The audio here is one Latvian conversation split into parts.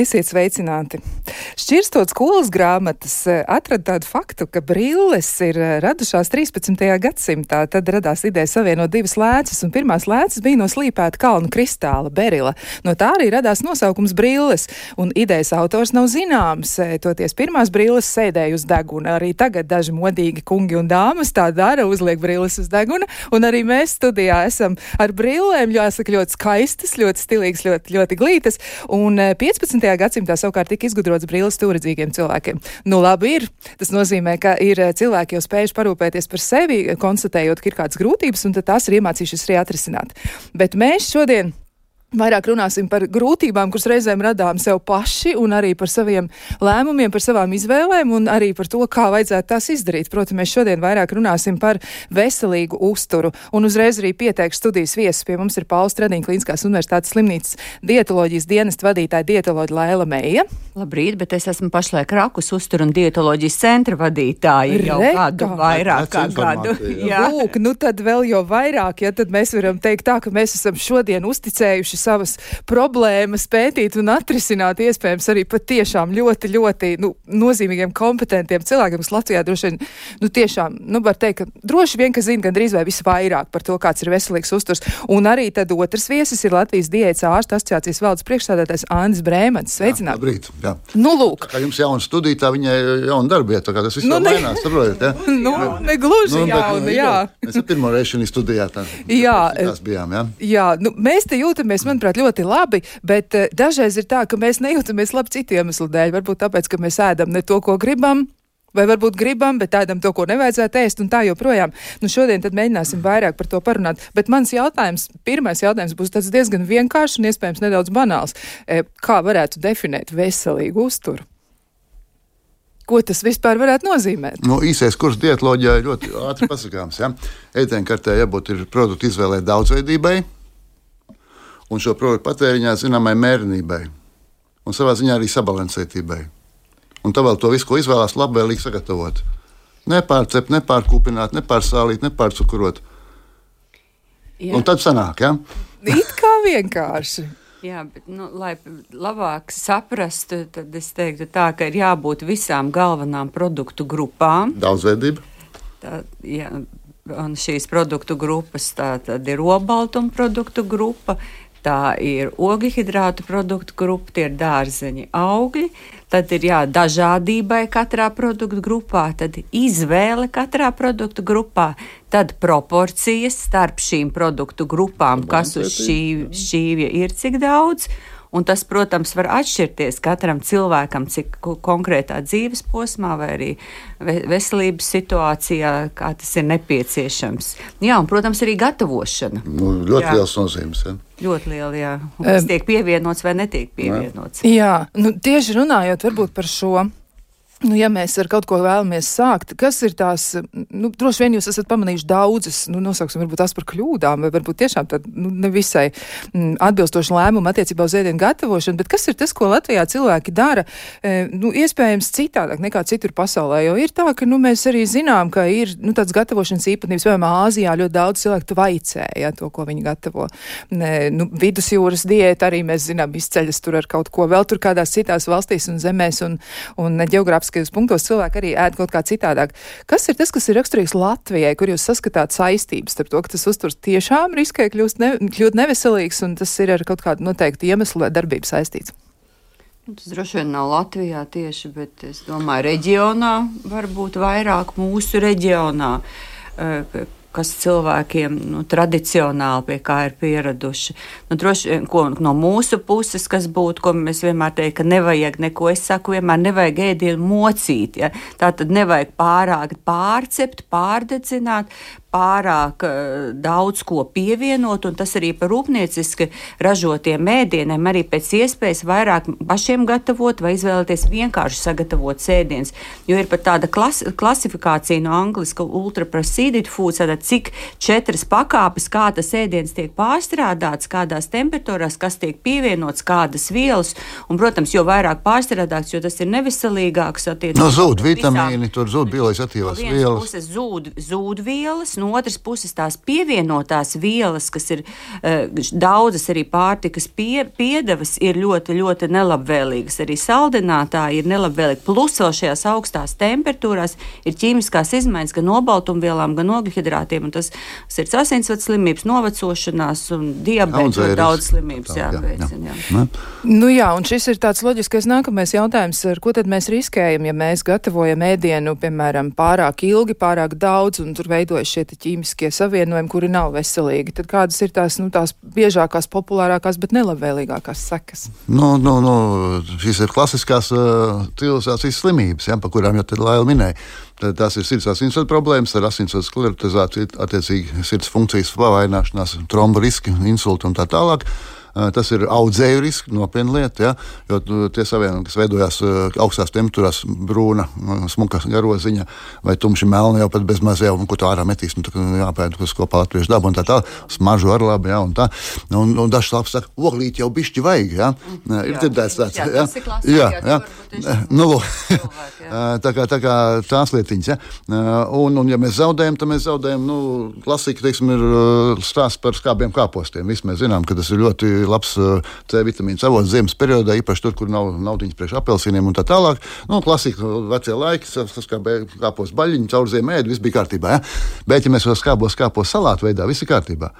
Esiet sveicināti! Šķirstot skolas grāmatas, eh, atrada tādu faktu, ka brilles ir eh, radušās 13. gadsimtā. Tad radās ideja savienot divas lēcas, un pirmās lēcas bija no slīpēta kalnu kristāla, berila. No tā arī radās nosaukums brilles, un idejas autors nav zināms. Eh, toties pirmās brilles sēdēja uz deguna. Arī tagad daži modīgi kungi un dāmas tā dara, uzliek brilles uz deguna, un arī mēs studijā esam ar brillēm, jāsaka, ļoti skaistas, ļoti stilīgas, ļoti, ļoti glītas. Un 15. 19. gadsimtā savukārt tika izgudrots brilles turedzīgiem cilvēkiem. Nu, labi ir. Tas nozīmē, ka ir eh, cilvēki jau spējuši parūpēties par sevi, konstatējot, ka ir kādas grūtības, un tās ir iemācījušies arī atrisināt. Bet mēs šodien Vairāk runāsim par grūtībām, kuras reizēm radām sev paši, un arī par saviem lēmumiem, par savām izvēlēm, un arī par to, kā vajadzētu tās izdarīt. Protams, mēs šodien vairāk runāsim par veselīgu uzturu, un uzreiz arī pieteikšu studijas viesus. Pie mums ir Pauls Stradīna Kliniskās universitātes slimnīcas dietoloģijas dienesta vadītāja dietoloģija Laila Meija. Labrīt, bet es esmu pašlaik Rakus uzturu un dietoloģijas centra vadītāja jau Reka. gadu vairāk kā gadu. Jā. Lūk, nu tad vēl jau vairāk, ja tad mēs varam teikt tā, ka mēs esam šodien uzticējuši savas problēmas pētīt un atrisināt iespējams arī patiešām ļoti, ļoti nu, nozīmīgiem, kompetentiem cilvēkiem, kas Latvijā droši vien, nu tiešām, nu var teikt, ka droši vien, ka zina gandrīz vai visvairāk par to, kāds ir veselīgs uzturs. Un arī tad otrs viesis ir Latvijas diētas ārsta asociācijas valdes priekšstādātais Andris Brēmans. Sveicināt! Jā, labrīt! Jā. Nu, lūk! Tā kā jums jauna studija, tā viņai jauna darbieta, tā kā tas viss nu, mainās, saprotat? Ja? nu, ne gluži nu, jauna, bet, jā. Mēs pirmo reizi šī studijā tā, jā, bijām, jā. Jā, nu, mēs te jūtamies manuprāt, ļoti labi, bet uh, dažreiz ir tā, ka mēs nejūtamies labi citu iemeslu dēļ. Varbūt tāpēc, ka mēs ēdam ne to, ko gribam. Vai varbūt gribam, bet ēdam to, ko nevajadzētu ēst, un tā joprojām. Nu, šodien mēģināsim vairāk par to parunāt. Bet mans jautājums, pirmais jautājums būs diezgan vienkāršs un iespējams nedaudz banāls. E, kā varētu definēt veselīgu uzturu? Ko tas vispār varētu nozīmēt? Nu, īsais kurs dietoloģijā ir ļoti ātri pasakāms. Ja? Ēdienkartē jābūt produktu izvēlē daudzveidībai, un šo produktu patēriņā zināmai mērenībai un savā ziņā arī sabalansētībai. Un tā vēl to visu, ko izvēlās, labvēlīgi sagatavot. Nepārcept, nepārkūpināt, nepārsālīt, nepārcukurot. Jā. Un tad sanāk, ja? It kā vienkārši. Jā, bet, nu, lai labāk saprastu, tad es teiktu, tā, ka ir jābūt visām galvenām produktu grupām. Daudzveidība. Tā, jā, un šīs produktu grupas tā ir obaltuma produktu grupa, Tā ir ogļhidrātu produktu grupa, tie ir dārzeņi, augļi. Tad ir jā, dažādībai katrā produktu grupā, tad izvēle katrā produktu grupā, tad proporcijas starp šīm produktu grupām, kas uz šī šķīvja ir cik daudz. Un tas, protams, var atšķirties katram cilvēkam, cik konkrētā dzīves posmā vai arī veselības situācijā, kā tas ir nepieciešams. Jā, un, protams, arī gatavošana. Nu, ļoti jā. liels nozīmes. Ja? Ļoti liela, jā. Un kas tiek pievienots vai netiek pievienots. Jā, nu, tieši runājot par šo Nu, ja mēs ar kaut ko vēlamies sākt, kas ir tās, nu, droši vien jūs esat pamanījuši daudzas, nu, nosauksim, varbūt tās par kļūdām, vai varbūt tiešām tad, nu, nevisai mm, atbilstoši lēmumu attiecībā uz ēdienu gatavošanu, bet kas ir tas, ko Latvijā cilvēki dara, e, nu, iespējams citādāk nekā citur pasaulē, jo ir tā, ka, nu, mēs arī zinām, ka ir, nu, tāds gatavošanas īpatnības, piemēram, Āzijā ļoti daudz cilvēku vaicē, ja, to, ko viņi gatavo. Ne, nu, vidusjūras diēta arī mēs zinām izceļas tur ar kaut ko vēl tur kādās citās valstīs un zemēs un, un ģeogrāfiski geogrāfiskajos punktos cilvēki arī ēd kaut kā citādāk. Kas ir tas, kas ir raksturīgs Latvijai, kur jūs saskatāt saistības starp to, ka tas uzturs tiešām riskē kļūst, ne, kļūt neveselīgs un tas ir ar kaut kādu noteiktu iemeslu vai darbību saistīts? Nu, tas droši vien nav Latvijā tieši, bet es domāju, reģionā varbūt vairāk mūsu reģionā eh, kas cilvēkiem nu, tradicionāli pie kā ir pieraduši. Nu, droši vien ko, no mūsu puses, kas būtu, ko mēs vienmēr teiktu, ka nevajag neko, es saku, vienmēr nevajag ēdienu mocīt. Ja? Tā tad nevajag pārāk pārcept, pārdedzināt, pārāk uh, daudz ko pievienot, un tas arī par rūpnieciski ražotiem mēdieniem arī pēc iespējas vairāk pašiem gatavot vai izvēlēties vienkārši sagatavot sēdienus. Jo ir pat tāda klas klasifikācija no angliska ultraproceded foods, Tātad, cik četras pakāpes, kā tas ēdiens tiek pārstrādāts, kādās temperatūrās, kas tiek pievienots, kādas vielas. Un, protams, jo vairāk pārstrādāts, jo tas ir neveselīgāks. No zūd vitamīni, visām, tur zūd bioloģiski aktīvās no vielas. Puses zūd, zūd vielas, no otras puses tās pievienotās vielas, kas ir uh, daudzas arī pārtikas pie, piedevas, ir ļoti, ļoti nelabvēlīgas. Arī saldinātāji ir nelabvēlīgi. Plus vēl šajās augstās temperatūrās ir ķīmiskās izmaiņas gan obaltumvielām, gan ogļhidrātiem. Tas ir asinsvads slimības, novecošanās un diabetes un daudz slimības jā, jāveicina. Jā. Jā. Nu jā, un šis ir tāds loģiskais nākamais jautājums, ar ko tad mēs riskējam, ja mēs gatavojam ēdienu, piemēram, pārāk ilgi, pārāk daudz, un tur veidojas šie ķīmiskie savienojumi, kuri nav veselīgi. Tad kādas ir tās, nu, tās biežākās, populārākās, bet nelabvēlīgākās sekas? Nu, nu, nu, šīs ir klasiskās uh, civilizācijas slimības, ja, pa kurām jau Laila minēja. Tās ir sirds asinsvadu problēmas, ar asinsvadu sklerotizāciju, attiecīgi sirds funkcijas pavaināšanās, tromba riski, insulti un tā tālāk. Tas ir audzēju risks, nopietna lieta. Ja? Jo tie savienojumi, kas veidojās augstās temperatūrās, brūna, smuka garoziņa vai tumši melna, jau pat bez mazā, un ko tā ārā metīs, nu, jāpēta, kas kopā latviešu dabu un tā tālāk. Smaržu ar labi, ja? un tā. Un, un dažs labs saka, oglīt jau bišķi vajag. Ja? Mm, ir dzirdēts tāds. Jā, jā, jā. jā. Nu, tā, kā, tā kā tās lietiņas. Ja? Un, un, ja mēs zaudējam, tad mēs zaudējam, nu, klasika, teiksim, ir stāsts par skābiem kāpostiem. Visi mēs zinām, ka tas ir ļoti labs eh, C vitamīns avots ziemas periodā, īpaši tur, kur nav naudiņas priekš apelsīniem un tā tālāk. Nu, klasika, vecie laiki, saskābē kāpos baļķiņu, caur ziemu ēdu, viss bija kārtībā. Ja? Bet, ja mēs vēl skābos kāpos salātu veidā, viss ir kārtībā.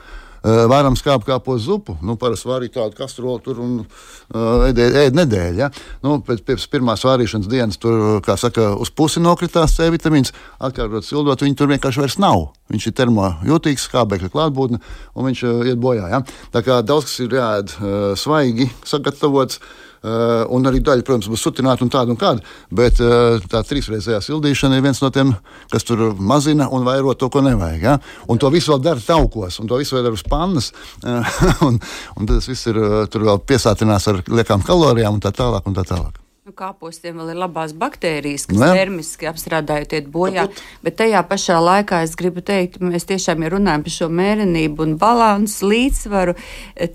Varam skāpt kā po zupu. Nu, Parasti vārīja tādu kastroli tur un uh, ēd nedēļu. Ja? Nu, pēc, pēc pirmās vārīšanas dienas tur, kā saka, uz pusi nokritās C vitamīns. Atkārtot sildot, viņu tur vienkārši vairs nav. Viņš ir termojūtīgs, skābekļa klātbūtne, un viņš uh, iet bojā. Ja? Tā kā daudz kas ir jāēd uh, svaigi sagatavots. Uh, un arī daļa, protams, būs sutināta un tāda un kāda. Bet uh, tā trīsreizējā sildīšana ir viens no tiem, kas tur mazina un vairo to, ko nevajag. Ja? Un to visu vēl dara taukos, un to visu vēl dara uz pannas. Uh, un, un tas viss ir tur vēl piesātinās ar liekām kalorijām un tā tālāk. Un tā tālāk. Nu, kāpostiem vēl ir labās baktērijas, kas ne? termiski apstrādājot, iet bojā. Tāpēc. Bet tajā pašā laikā es gribu teikt, mēs tiešām ja runājam par šo mērenību un balansu līdzsvaru,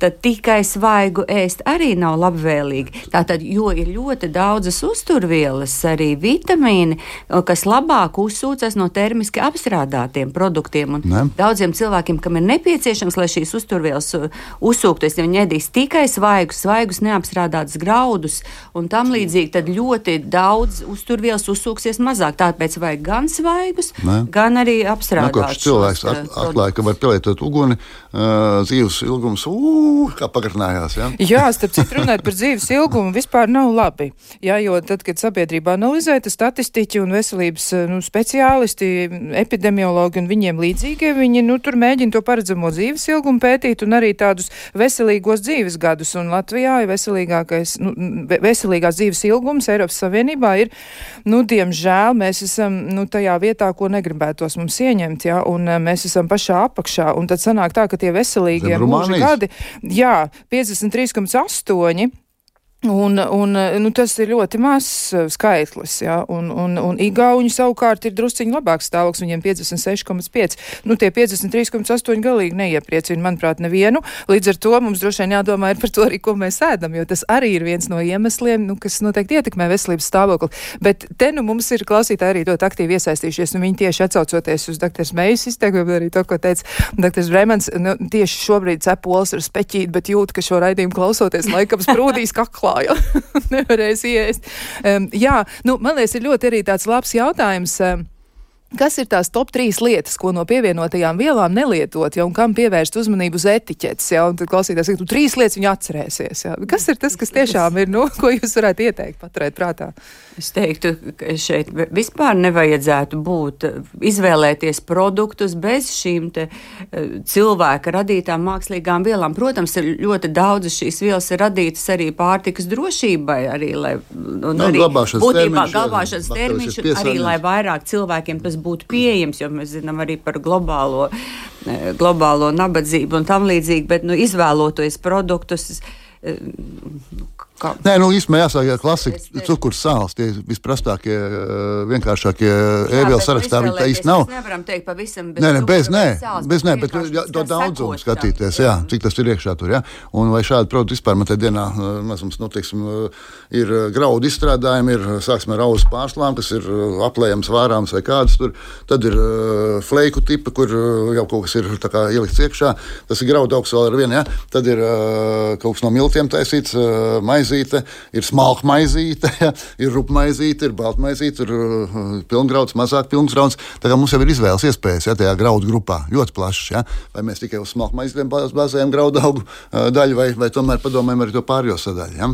tad tikai svaigu ēst arī nav labvēlīgi. Tātad, jo ir ļoti daudzas uzturvielas, arī vitamīni, kas labāk uzsūcas no termiski apstrādātiem produktiem. Un ne? daudziem cilvēkiem, kam ir nepieciešams, lai šīs uzturvielas uzsūktos, ja viņi ēdīs tikai svaigus, svaigus neapstrādātus graudus un tam līdzīgi tad ļoti daudz uzturvielas uzsūksies mazāk. Tāpēc vajag gan svaigus, ne? gan arī apstrādātus. Cilvēks at, eh, atklāja, ka var pielietot uguni, uh, dzīves ilgums, uh, kā pagarinājās. Ja? Jā, starp citu runāt par dzīves ilgumu vispār nav labi. Jā, jo tad, kad sabiedrība analizē, tad statistiķi un veselības nu, speciālisti, epidemiologi un viņiem līdzīgie, viņi nu, tur mēģina to paredzamo dzīves ilgumu pētīt un arī tādus veselīgos dzīves gadus. Un Latvijā ir veselīgākais, nu, veselīgās dzīves ilgums Eiropas Savienībā ir, nu, diemžēl, mēs esam nu, tajā vietā, ko negribētos mums ieņemt, ja, un eh, mēs esam pašā apakšā. Un tad sanāk tā, ka tie veselīgie mūža gadi, jā, 53,8 Un, un, nu, tas ir ļoti mazs uh, skaitlis, ja, un, un, un Igauņi savukārt ir drusciņi labāks stāvoklis, viņiem 56,5. Nu, tie 53,8 galīgi neiepriecina, manuprāt, nevienu. Līdz ar to mums droši vien jādomā par to arī, ko mēs ēdam, jo tas arī ir viens no iemesliem, nu, kas noteikti ietekmē veselības stāvokli. Bet te nu mums ir klausītāji arī ļoti aktīvi iesaistījušies, un viņi tieši atsaucoties uz dr. Meijas izteikumu, arī to, ko teica dr. Bremans, nu, tieši šobrīd cepols ar speķīt, bet jūt, ka šo raidījumu klausoties laikam sprūdīs kaklā klāja. Nevarēs iest. Um, jā, nu, man liekas, ir ļoti arī tāds labs jautājums. Um, Kas ir tās top trīs lietas, ko no pievienotajām vielām nelietot, ja, un kam pievērst uzmanību uz etiķetes? Ja, tad klausītājs saka, tu trīs lietas viņi atcerēsies. Ja. Kas ir tas, kas tiešām ir, nu, ko jūs varētu ieteikt, paturēt prātā? Es teiktu, ka šeit vispār nevajadzētu būt izvēlēties produktus bez šīm te e, cilvēka radītām mākslīgām vielām. Protams, ir ļoti daudzas šīs vielas ir radītas arī pārtikas drošībai, arī lai, nu, arī būtībā glabāšanas termiņš, arī lai vairāk cilvēkiem tas būtu pieejams, jo mēs zinām arī par globālo, e, globālo nabadzību un tam līdzīgi, bet nu, izvēloties produktus. Kā? Nē, nu īstenībā jāsaka, ka klasika, cukurs, sāls, tie visprastākie, vienkāršākie ēvielas sarakstā, viņi tā īsti nav. Mēs nevaram teikt pavisam bez Nē, ne, bez, nē, bez, nē, bet jā, to daudzumu skatīties, jā, cik tas ir iekšā tur, jā. Un vai šādi produkti vispār man te dienā, mazums, nu, teiksim, ir graudu izstrādājumi, ir, sāksim ar auzu pārslām, kas ir aplējams, vārāms vai kādas tur, tad ir fleiku tipa, kur jau kaut kas ir tā kā ielikts iekšā, tas ir graudu augsts vēl ar vienu, jā, tad ir kaut kas no miltiem taisīts, maiz maizīte, ir smalka maizīte, ja, ir rupmaizīte, ir baltmaizīte, ir uh, pilngrauds, mazāk pilngrauds. Kā mums jau ir izvēles iespējas ja, tajā graudu grupā ļoti plašas. Ja. Vai mēs tikai uz smalku maizītēm bāzējam graudu augu uh, daļu, vai, vai tomēr padomājam arī to pārējo sadaļu. Ja.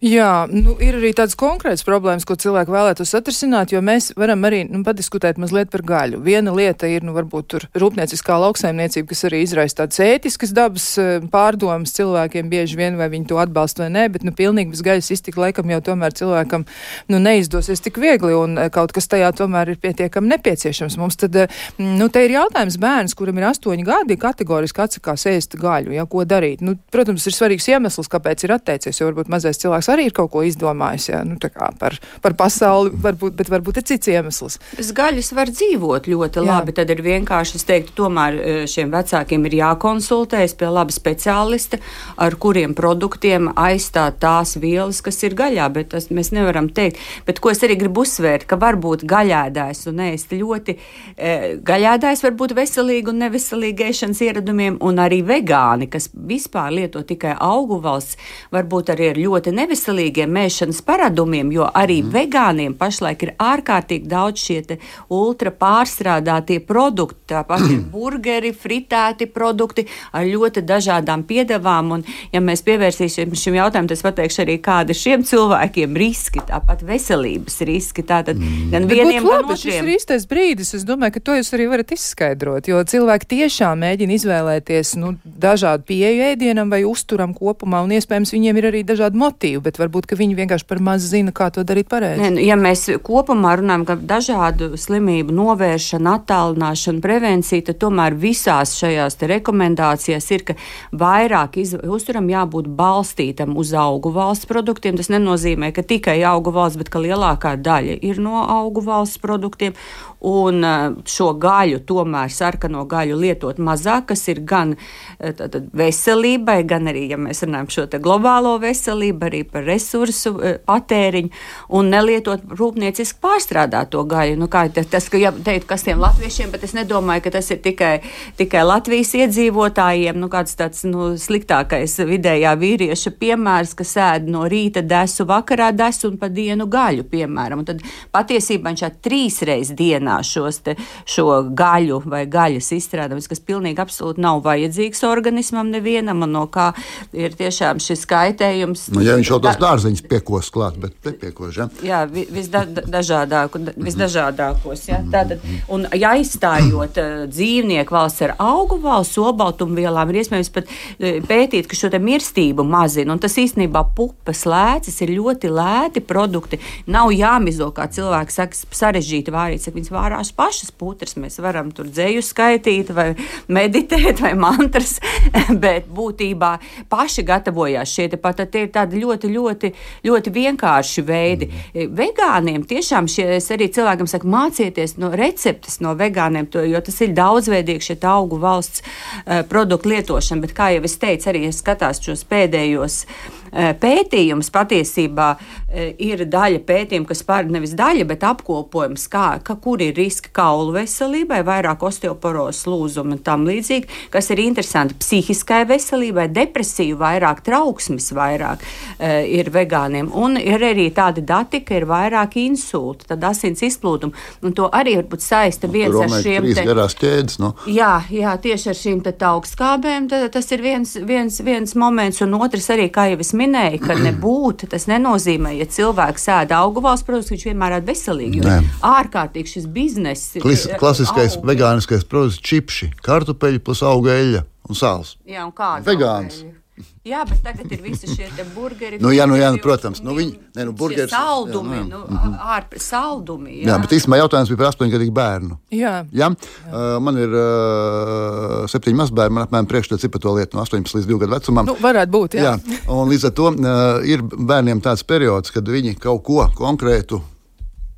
Jā, nu, ir arī tādas konkrētas problēmas, ko cilvēki vēlētos atrisināt, jo mēs varam arī nu, padiskutēt mazliet par gaļu. Viena lieta ir, nu, varbūt tur rūpnieciskā lauksaimniecība, kas arī izraisa tādas ētiskas dabas eh, pārdomas cilvēkiem bieži vien, vai viņi to atbalsta vai nē, bet, nu, pilnīgi bez gaļas iztika laikam jau tomēr cilvēkam, nu, neizdosies tik viegli, un eh, kaut kas tajā tomēr ir pietiekami nepieciešams. Mums tad, eh, nu, te ir jautājums bērns, kuram ir astoņi gadi, kategoriski atsakās ēst gaļu, ja, ko darīt. Nu, protams, ir svarīgs iemesls, kāpēc ir atteicies, jo varbūt mazais cilvēks arī ir kaut ko izdomājis jā, nu, par, par pasauli, varbūt, bet varbūt ir cits iemesls. Bez gaļas var dzīvot ļoti labi. Jā. Tad ir vienkārši, es teiktu, tomēr e, šiem vecākiem ir jākonsultējas pie laba speciālista, ar kuriem produktiem aizstāt tās vielas, kas ir gaļā. Bet tas mēs nevaram teikt. Bet ko es arī gribu uzsvērt, ka var būt gaļēdājs un ēst ļoti e, gaļēdājs, var būt veselīgi un neveselīgi ēšanas ieradumiem, un arī vegāni, kas vispār lieto tikai augu valsts, varbūt arī ar ļoti neveselīgiem veselīgiem mēšanas paradumiem, jo arī mm. vegāniem pašlaik ir ārkārtīgi daudz šie ultra pārstrādātie produkti. Tāpat ir burgeri, fritēti produkti ar ļoti dažādām piedevām. Un, ja mēs pievērsīsim šim jautājumam, tad es pateikšu arī, kādi ir šiem cilvēkiem riski, tāpat veselības riski. Tātad mm. gan vieniem, gan otriem. Šis ir īstais brīdis. Es domāju, ka to jūs arī varat izskaidrot, jo cilvēki tiešām mēģina izvēlēties nu, dažādu pieeju ēdienam vai uzturam kopumā, un iespējams viņiem ir arī dažādi motīvi bet varbūt viņi vienkārši par maz zina, kā to darīt pareizi. Ne, nu, ja mēs kopumā runājam par dažādu slimību novēršanu, attālināšanu, prevenciju, tad tomēr visās šajās rekomendācijās ir, ka vairāk uzturam jābūt balstītam uz augu valsts produktiem. Tas nenozīmē, ka tikai augu valsts, bet ka lielākā daļa ir no augu valsts produktiem. Un šo gaļu, tomēr sarkano gaļu lietot mazāk, kas ir gan tātad, veselībai, gan arī, ja mēs runājam par šo globālo veselību, arī par resursu eh, patēriņu un nelietot rūpnieciski pārstrādāto gaļu. Nu, kā tas, ka ja teikt, kas tiem latviešiem, bet es nedomāju, ka tas ir tikai, tikai Latvijas iedzīvotājiem, nu, kāds tāds nu, sliktākais vidējā vīrieša piemērs, kas ēd no rīta desu, vakarā desu un pa dienu gaļu, piemēram. Un tad patiesībā viņš šādi trīs reizes dienā šos te, šo gaļu vai gaļas izstrādājums, kas pilnīgi absolūti nav vajadzīgs organismam nevienam un no kā ir tiešām šis kaitējums. Nu, ja viņš jau tos dārzeņus piekos klāt, bet nepiekos. Ja? Jā, visdažādāko, visdažādākos. Ja? Tātad, un ja aizstājot uh, dzīvnieku valsts ar augu valsts obaltumvielām, ir iespējams pat uh, pētīt, ka šo mirstību mazina. Un tas īstenībā pupas lēcas ir ļoti lēti produkti. Nav jāmizo, kā cilvēks saka, sarežģīti vārīt. Saka, viņas vārās pašas putras. Mēs varam tur dzēju skaitīt vai meditēt vai mantras, bet būtībā paši gatavojās šie te pat. Tie ir tādi ļoti, ļoti, ļoti vienkārši veidi. Mm. Vegāniem tiešām šie arī cilvēkam saka, mācieties no receptes no vegāniem, to, jo tas ir daudzveidīgi šie augu valsts uh, produktu lietošana. Bet, kā jau es teicu, arī es skatās šos pēdējos uh, pētījums patiesībā eh, ir daļa pētījuma, kas pār nevis daļa, bet apkopojums, kā, ka, kur ir riski kaulu veselībai, vairāk osteoporozes lūzuma un tam līdzīgi, kas ir interesanti psihiskai veselībai, depresiju vairāk, trauksmes vairāk uh, ir vegāniem. Un ir arī tādi dati, ka ir vairāk insultu, tad asins izplūdumu, un to arī varbūt saista viens ar šiem te... garās ķēdes, no? Jā, jā, tieši ar šīm te augstskābēm, tas ir viens, viens, viens moments, un otrs arī, kā jau es minēja, ka nebūtu, tas nenozīmē, ja cilvēks ēda augu valsts produktus, viņš vienmēr ēd veselīgi. Ārkārtīgi šis bizness. Klis, klasiskais augu. vegāniskais produkts - čipši, kartupeļi plus auga eļļa un sāls. Jā, un kāda? Vegāns. Augaļi? Jā, bet tagad ir visi šie burgeri. Nu, jā, nu, jā, nu, protams. Nu, viņi, ne, nu, burgeris, saldumi, jā, nu, jā. nu, ārpus saldumi. Jā, Jā, bet īstenībā jautājums bija par astoņgadīgu bērnu. Jā. Ja? Uh, man ir uh, septiņi mazbērni, man apmēram priekšstats ir par to lietu no 18 līdz 2 gadu vecumam. Nu, varētu būt, jā. Jā, un līdz ar to uh, ir bērniem tāds periods, kad viņi kaut ko konkrētu.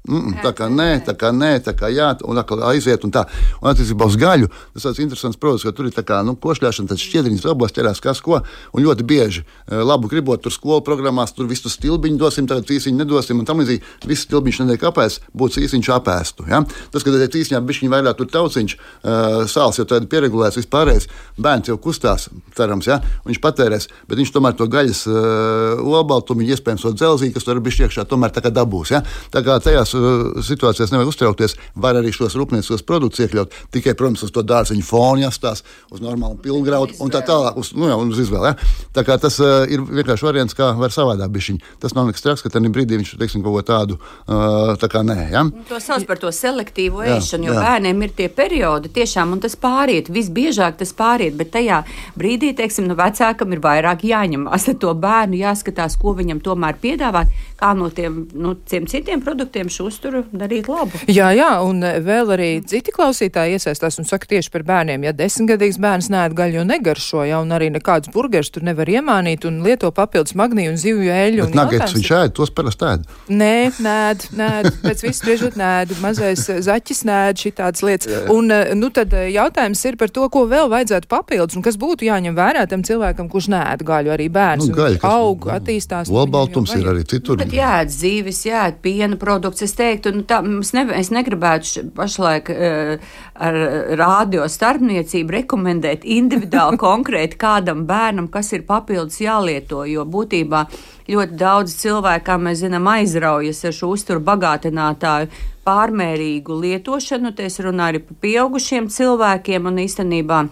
Mm, tā kā nē, tā kā nē, tā kā jā, un atkal aiziet. Un tā, un attiecībā uz gaļu, tas ir interesants, protams, ka tur ir tā kā nu, košļāšana, tad šķiedriņas oblas ķerās kas ko. Un ļoti bieži, labu gribot, tur skolu programmās, tur visu stilbiņu dosim, tagad īsiņu nedosim, un tam līdzīgi viss stilbiņš nedēļ kāpēc būtu īsiņš apēstu. Ja? Tas, ka tad īsiņā bišķiņ vairāk tur tauciņš, uh, sāls jau tāda pieregulēts vispārējais, bērns jau kustās, cerams, ja? viņš patērēs, bet viņš tomēr to gaļas uh, olbaltumu, iespējams, to dzelzī, kas tur ir bišķi iekšā, tomēr tā kā dabūs. Ja? Tā kā tajās uh, situācijās nevajag uztraukties, var arī šos rūpnieciskos produktus iekļaut, tikai, protams, uz to dārziņu fonu jāstās, uz normālu pilngraudu un tā tālāk, uz, nu, jā, uz izvēli. Ja? Tā kā tas uh, ir vienkārši variants, kā var savādāk bišķiņ. Tas nav nekas traks, ka tajā brīdī viņš, teiksim, kaut ko tādu, uh, tā kā nē. Ja? To sauc par to selektīvu Jā, ēšanu, jo jā. bērniem ir tie periodi, tiešām, un tas pāriet. Visbiežāk tas pāriet, bet tajā brīdī, teiksim, nu, vecākam ir vairāk jāņemās ar to bērnu, jāskatās, ko viņam tomēr piedāvāt, kā no tiem, nu, tiem citiem produktiem šo uzturu darīt labu. Jā, jā, un eh, vēl arī citi klausītāji iesaistās un saka tieši par bērniem. Ja desmitgadīgs bērns nēd gaļu, jo negaršo, ja, un arī nekādus burgerus tur nevar iemānīt un lieto papildus magnīju un zivju eļļu. Bet nagets viņš ēd, tos parasti ēd. Nē, nēd, nēd, pēc visu spriežot nēd, mazais eh, zaķis nēd šitādas lietas. Jā, jā. Un, eh, nu, tad jautājums ir par to, ko vēl vajadzētu papildus, un kas būtu jāņem vērā tam cilvēkam, kurš nēd gaļu, arī bērns. Nu, gaļa, kas- aug, attīstās. nu, Olbaltums ir arī citur. Bet jāēd zīves, jāēd piena produkts. Es teiktu, nu, tā, ne, es negribētu pašlaik uh, ar rādio starpniecību rekomendēt individuāli konkrēti kādam bērnam, kas ir papildus jālieto, jo būtībā ļoti daudz cilvēku, kā mēs zinām, aizraujas ar šo uzturu bagātinātāju pārmērīgu lietošanu. Te es runāju arī par pieaugušiem cilvēkiem un īstenībā.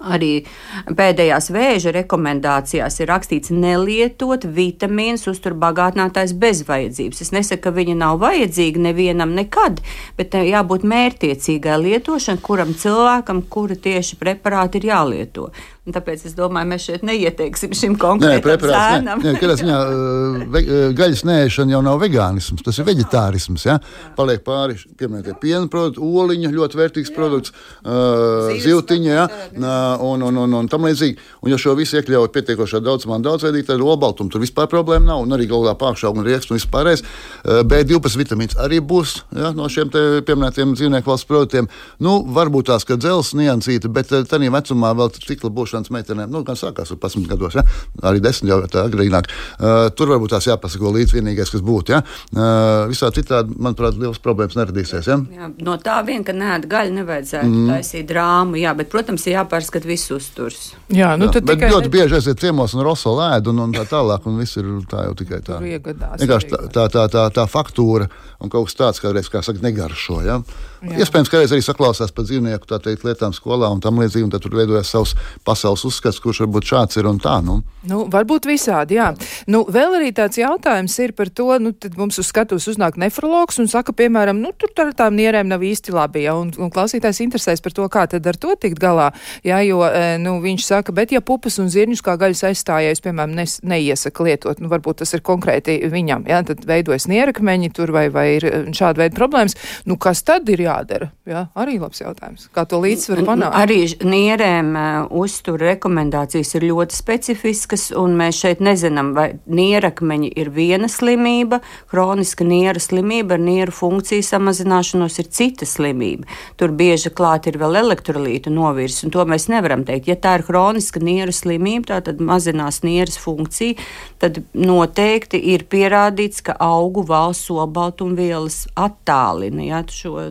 Arī pēdējās vēža rekomendācijās ir rakstīts nelietot vitamīnus, uzturbagātinātājs bez vajadzības. Es nesaku, ka viņi nav vajadzīgi nevienam nekad, bet jābūt mērķiecīgai lietošanai, kuram cilvēkam, kura tieši preparāti ir jālieto. Un tāpēc es domāju, mēs šeit neieteiksim šim konkrētam preparāts. Nē, kādā ziņā uh, ve, uh, gaļas nēšana jau nav vegānisms, tas ir veģetārisms. Ja? Paliek pāri, piemēram, tie piena produkti, oliņa, ļoti vērtīgs produkts, uh, zivtiņa ja? Un, un, un, un tam līdzīgi. Un, ja šo visu iekļauj pietiekošā daudzumā daudzveidīgi, tad olbaltuma tur vispār problēma nav. Un arī galvā pāršauga un rieksts un vispārējais. Uh, B12 vitamīns arī būs ja? no šiem te pieminētiem dzīvnieku valsts produktiem. Nu, varbūt tās, ka dzels niansīta, bet uh, tādā vecumā vēl cikla būšanas meitenēm, nu, gan sākās ar 11 gados, ja? arī 10 jau tā agrīnāk. Uh, tur varbūt tās jāpasako līdz vienīgais, kas būtu. Ja? Uh, visā citādi, manuprāt, liels problēmas neradīsies. Ja? Jā, no tā vien, ka nē, gaļa nevajadzētu mm. taisīt drāmu. Jā, bet, protams, ir jāpārskata viss uzturs. Jā, nu Jā, tad bet tikai ļoti bieži aiziet ciemos un roso lēdu un, un tā tālāk, un viss ir tā jau tikai tā. Vienkārši tā, tā, tā, tā, tā faktūra un kaut kas tāds, kādreiz, kā saka, negaršo. Ja? Jā. Iespējams, ka arī saklausās par dzīvnieku teikt, lietām skolā un tam līdzīgi, un tad tur veidojas savs pasaules uzskats, kurš varbūt šāds ir un tā. Nu. Nu, varbūt visādi, jā. Nu, vēl arī tāds jautājums ir par to, nu, tad mums uz skatuves uznāk nefrologs un saka, piemēram, nu, tur ar tām nierēm nav īsti labi, ja, un, un klausītājs interesēs par to, kā tad ar to tikt galā, jā, jo, e, nu, viņš saka, bet ja pupas un zirņus kā gaļas aizstājējs, piemēram, nes, neiesaka lietot, nu, varbūt tas ir konkrēti viņam, jā, tad veidojas nierakmeņi tur vai, vai ir e, šāda veida problēmas, nu, kas tad ir jādara, jā, arī labs jautājums, kā to līdzsvaru panākt. Arī nierēm uh, uztura rekomendācijas ir ļoti specifiskas, un mēs šeit nezinām, vai nierakmeņi ir viena slimība, kroniska nieru slimība ar nieru funkciju samazināšanos ir cita slimība. Tur bieži klāt ir vēl elektrolītu novirs, un to mēs nevaram teikt. Ja tā ir kroniska nieru slimība, tā tad mazinās nieras funkcija, tad noteikti ir pierādīts, ka augu valsts olbaltumvielas attālina ja, šo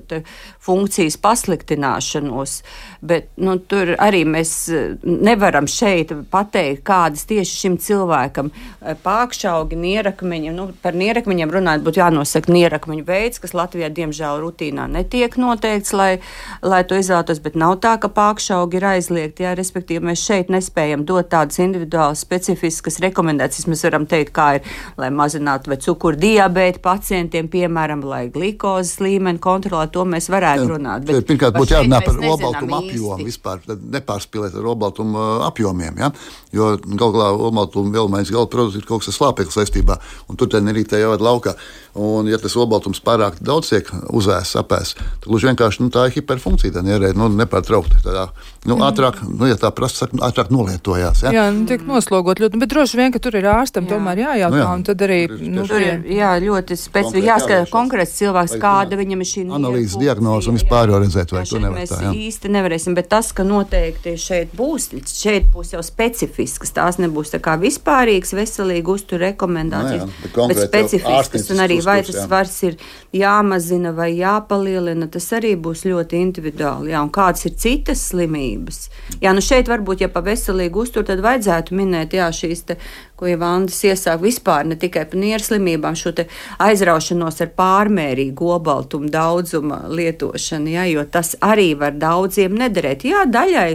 funkcijas pasliktināšanos. Bet nu, tur arī mēs eh, nevaram šeit pateikt, kādas tieši šim cilvēkam eh, pākšaugi, nierakmeņi. Nu, par nierakmeņiem runājot, būtu jānosaka nierakmeņu veids, kas Latvijā diemžēl rutīnā netiek noteikts, lai, lai to izvēlētos, bet nav tā, ka pākšaugi ir aizliegti. Jā, respektīvi, mēs šeit nespējam dot tādas individuālas, specifiskas rekomendācijas. Mēs varam teikt, kā ir, lai mazinātu vai cukuru diabēta pacientiem, piemēram, lai glikozes līmeni kontrolētu. To mēs varētu varētu runāt. Bet, pirmkārt, būtu jārunā par obaltumu apjomu vispār, nepārspīlēt ar obaltumu apjomiem. Ja? Jo galu galā obaltuma vielmaiņas gala produkts ir kaut kas slāpeklis saistībā, un tur arī tā jau ir laukā. Un, ja tas obaltums pārāk daudz tiek uzēsts, apēsts, tad gluži vienkārši nu, tā ir hiperfunkcija. Tā ierēd, nu, nepārtraukti. Tādā, nu, mm. ātrāk, nu, ja tā prasa, saka, ātrāk nolietojās. Ja? Jā, nu, tiek noslogot ļoti, bet droši vien, ka tur ir ārstam jā. tomēr jājautā, nu, jā. un tad arī. Nu, tur ir, jā, ļoti specifiski jāskatās konkrēts cilvēks, kāda viņam ir šī analīzes diagnoze un vispār redzēt, vai to nevar tā. Jā. īsti nevarēsim, bet tas, ka noteikti šeit būs, šeit būs jau specifisks, tās nebūs tā kā vispārīgs veselīgi uztur rekomendācijas, no, nu jā, bet, bet specifisks un arī vai tas jā. svars ir jāmazina vai jāpalielina, tas arī būs ļoti individuāli. Jā, un kādas ir citas slimības? Jā, nu šeit varbūt, ja pa veselīgu uzturu, tad vajadzētu minēt, jā, šīs te ko Vandas iesāk vispār ne tikai par nierslimībām, šo aizraušanos ar pārmērīgu obaltumu daudzumu lietošanu, ja, jo tas arī var daudziem nederēt. Jā, daļai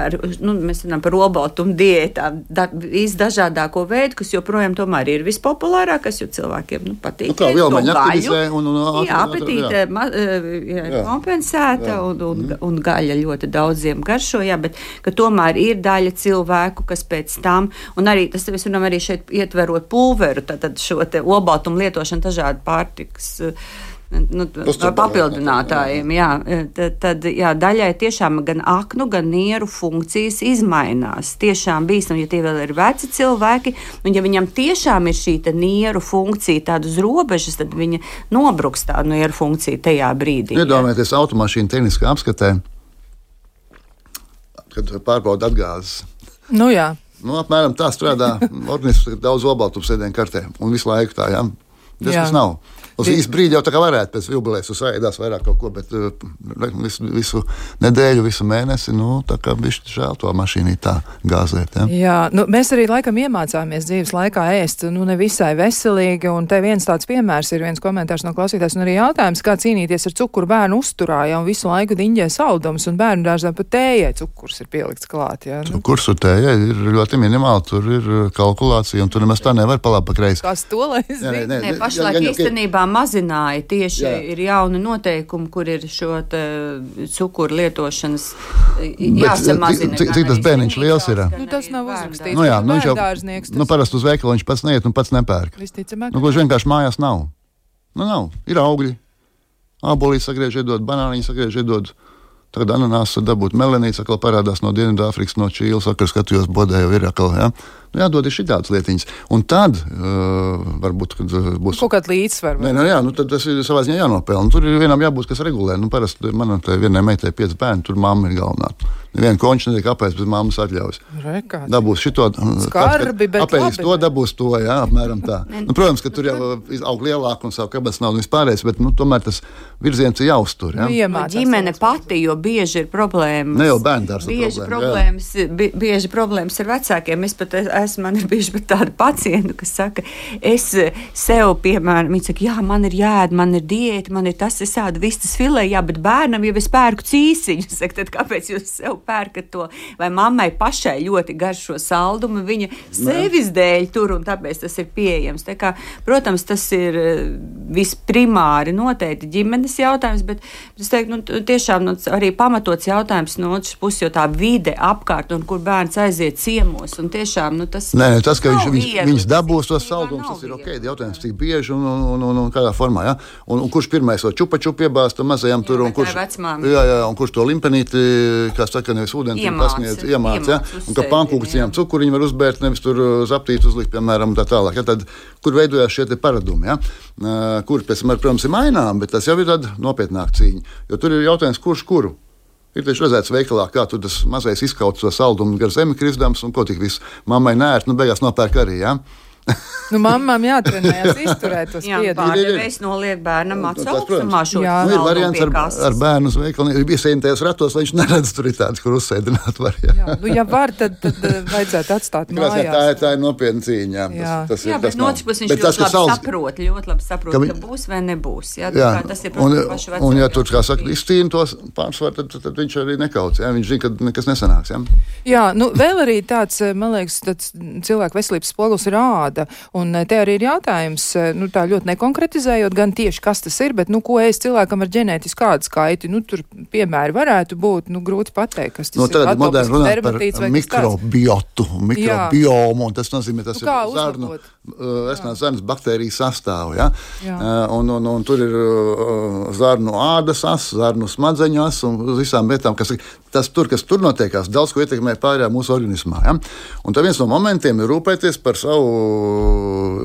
ar, nu, mēs runājam par obaltumu diētām, da, visdažādāko veidu, kas joprojām tomēr ir vispopulārākais, jo cilvēkiem nu, patīk. Nu, kā vēl man aktivizē un, un, un jā, apetīte ma, jā, jā. kompensēta jā. Un, un, mm. un gaļa ļoti daudziem garšo, jā, bet tomēr ir daļa cilvēku, kas pēc tam, un arī tas, es runāju, piemēram, arī šeit ietverot pulveru, tad šo obaltumu lietošanu dažādu pārtikas. Nu, no papildinātājiem, jā, tad, tad jā, daļai tiešām gan aknu, gan nieru funkcijas izmainās. Tiešām bīstam, ja tie vēl ir veci cilvēki, un ja viņam tiešām ir šī nieru funkcija tāda uz robežas, tad viņa nobruks tā nieru funkcija tajā brīdī. Iedomājieties automašīnu tehniskā apskatē, kad pārbauda atgāzes. Nu jā. Nu, apmēram tā strādā organisms, ir daudz obaltu sēdienu kartē un visu laiku tā, jā. Tas, tas nav. Uz īsu brīdi jau tā kā varētu pēc jubilejas uzsākt vairāk kaut ko, bet uh, visu, visu nedēļu, visu mēnesi, nu, tā kā bišķi žēl to mašīnu tā gāzēt. Ja? Jā, nu, mēs arī laikam iemācāmies dzīves laikā ēst, nu, nevisai veselīgi, un te viens tāds piemērs ir viens komentārs no klausītājs, un arī jautājums, kā cīnīties ar cukuru bērnu uzturā, ja visu laiku diņģē saldums, un bērnu dārzā pat tējai cukurs ir pielikts klāt. Ja? Nu. Cukurs un tējai ir ļoti minimāli, tur ir uh, kalkulācija, un tur nemaz tā nevar palāpa kreisi. Kas to lai zina? Nē, nē, nē, pašlaik īstenībā mazināja tieši Jā. ir jauni noteikumi, kur ir šo cukuru lietošanas jāsamazina. Cik, cik tas bērniņš liels ir? Nu, tas nav uzrakstīts. Nu, jā, nu, viņš jau, nu, parasti uz veikalu viņš pats neiet un pats nepērk. Visticamāk. Nu, gluži vienkārši mājās nav. Nu, nav. Ir augļi. Abolī sagriež, iedod, banāniņu sagriež, iedod. Tagad ananāsu dabūt melanīts, atkal parādās no Dienvidāfrikas, no Čīles, vakar skatījos, bodē jau ir atkal. Ja? Nu, jādod ir šādas lietiņas. Un tad uh, varbūt būs kaut kāda līdzsvara. Nē, nu, jā, nu, tas ir savā ziņā jānopelna. Tur ir vienam jābūt, kas regulē. Nu, parasti manai vienai meitai pieci bērni, tur mamma ir galvenā. Neviena konča netiek apēst bez mammas atļaujas. Rekā. Dabūs šito, skarbi, bet apēst to, dabūs to, jā, apmēram tā. nu, protams, ka tur jau aug lielāk un savu kabats nav vispārējais, bet nu, tomēr tas virziens ir jāuztur. Jā. Nu, ģimene pati, jo bieži ir problēmas. Ne jau bērndārs. Bieži problēmas, problēmas bieži problēmas ar vecākiem. Es pat esmu, man ir bijuši tādi pacienti, kas saka, es sev, piemēram, viņi saka, jā, man ir jāēd, man ir diēta, man ir tas, es ēdu vistas filē, jā, bet bērnam jau es pērku cīsiņu. Saka, tad kāpēc jūs sev pērkat to? Vai mammai pašai ļoti garšo saldumu, viņa sevis dēļ tur un tāpēc tas ir pieejams. Tā kā, protams, tas ir eh, visprimāri noteikti ģimenes jautājums, bet es teiktu, nu, tiešām nu, arī pamatots jautājums no otras puses, jo tā vide apkārt un kur bērns aiziet ciemos un tiešām nu, tas Nē, tas, ka viņš, viņš, viņas dabūs tos saldumus, tas ir ok. Jautājums, cik bieži un, un, un, un, un kādā formā. Ja? Un, un kurš pirmais to čupa čupa iebāzt mazajam tur, un kurš, jā, jā, un kurš to limpenīti, kā saka, nevis ūdeni pasniedz, iemāc. Ja? Un ka pankūks viņam cukuriņu var uzbērt, nevis tur zaptīt uzlikt, piemēram, tā tālāk. Ja? Tad, kur veidojās šie paradumi, ja? kur pēc tam, protams, ir mainām, bet tas jau ir tāda nopietnāka cīņa. Jo tur ir jautājums, kurš kuru. Ir tieši redzēts veikalā, kā tur tas mazais izkauts to saldumu gar zemi krisdams un ko tik viss mammai nē, nu beigās nopērk arī. Ja? Nu, mammām jātrenējas izturēt to spiedienu. Pārdevējs noliek bērnam acu augstumā šo jā. Nu, ir variants ar, ar bērnu uz veikalu, ir iesēņoties ratos, lai viņš neredz tur ir tāds, kur uzsēdināt var. Jā. jā, nu, ja var, tad, tad vajadzētu atstāt mājās. Tā, ir, tā ir nopietna cīņa. Jā, jā. Tas, tas ir, jā bet no otras puses viņš ļoti tas, labi saprot, ļoti labi saprot, ka, vi... ka būs vai nebūs. Jā, jā. tas ir, un, pašu un, ja tur, kā saka, iztīna tos pārsvaru, tad, tad, tad viņš arī nekauts. Jā, viņš zina, ka nekas nesanāks. Jā, jā nu, vēl arī tāds, man liekas, cilvēku veselības spogulis ir āda āda. Un te arī ir jautājums, nu, tā ļoti nekonkretizējot gan tieši, kas tas ir, bet, nu, ko ēst cilvēkam ar ģenētisku ādas kaiti. Nu, tur piemēri varētu būt, nu, grūti pateikt, kas tas nu, ir. Moderni runāt par mikrobiotu, mikrobiomu, un tas nozīmē, tas nu, ir zarnu, esnās zarnas baktēriju sastāvu, ja? Jā. Un, un, un tur ir zarnu ādas as, zarnu smadzeņu as un visām lietām, kas ir tas tur, kas tur notiekās, daudz ko ietekmē pārējā mūsu organismā. Ja? Un tad viens no momentiem ir rūpēties par savu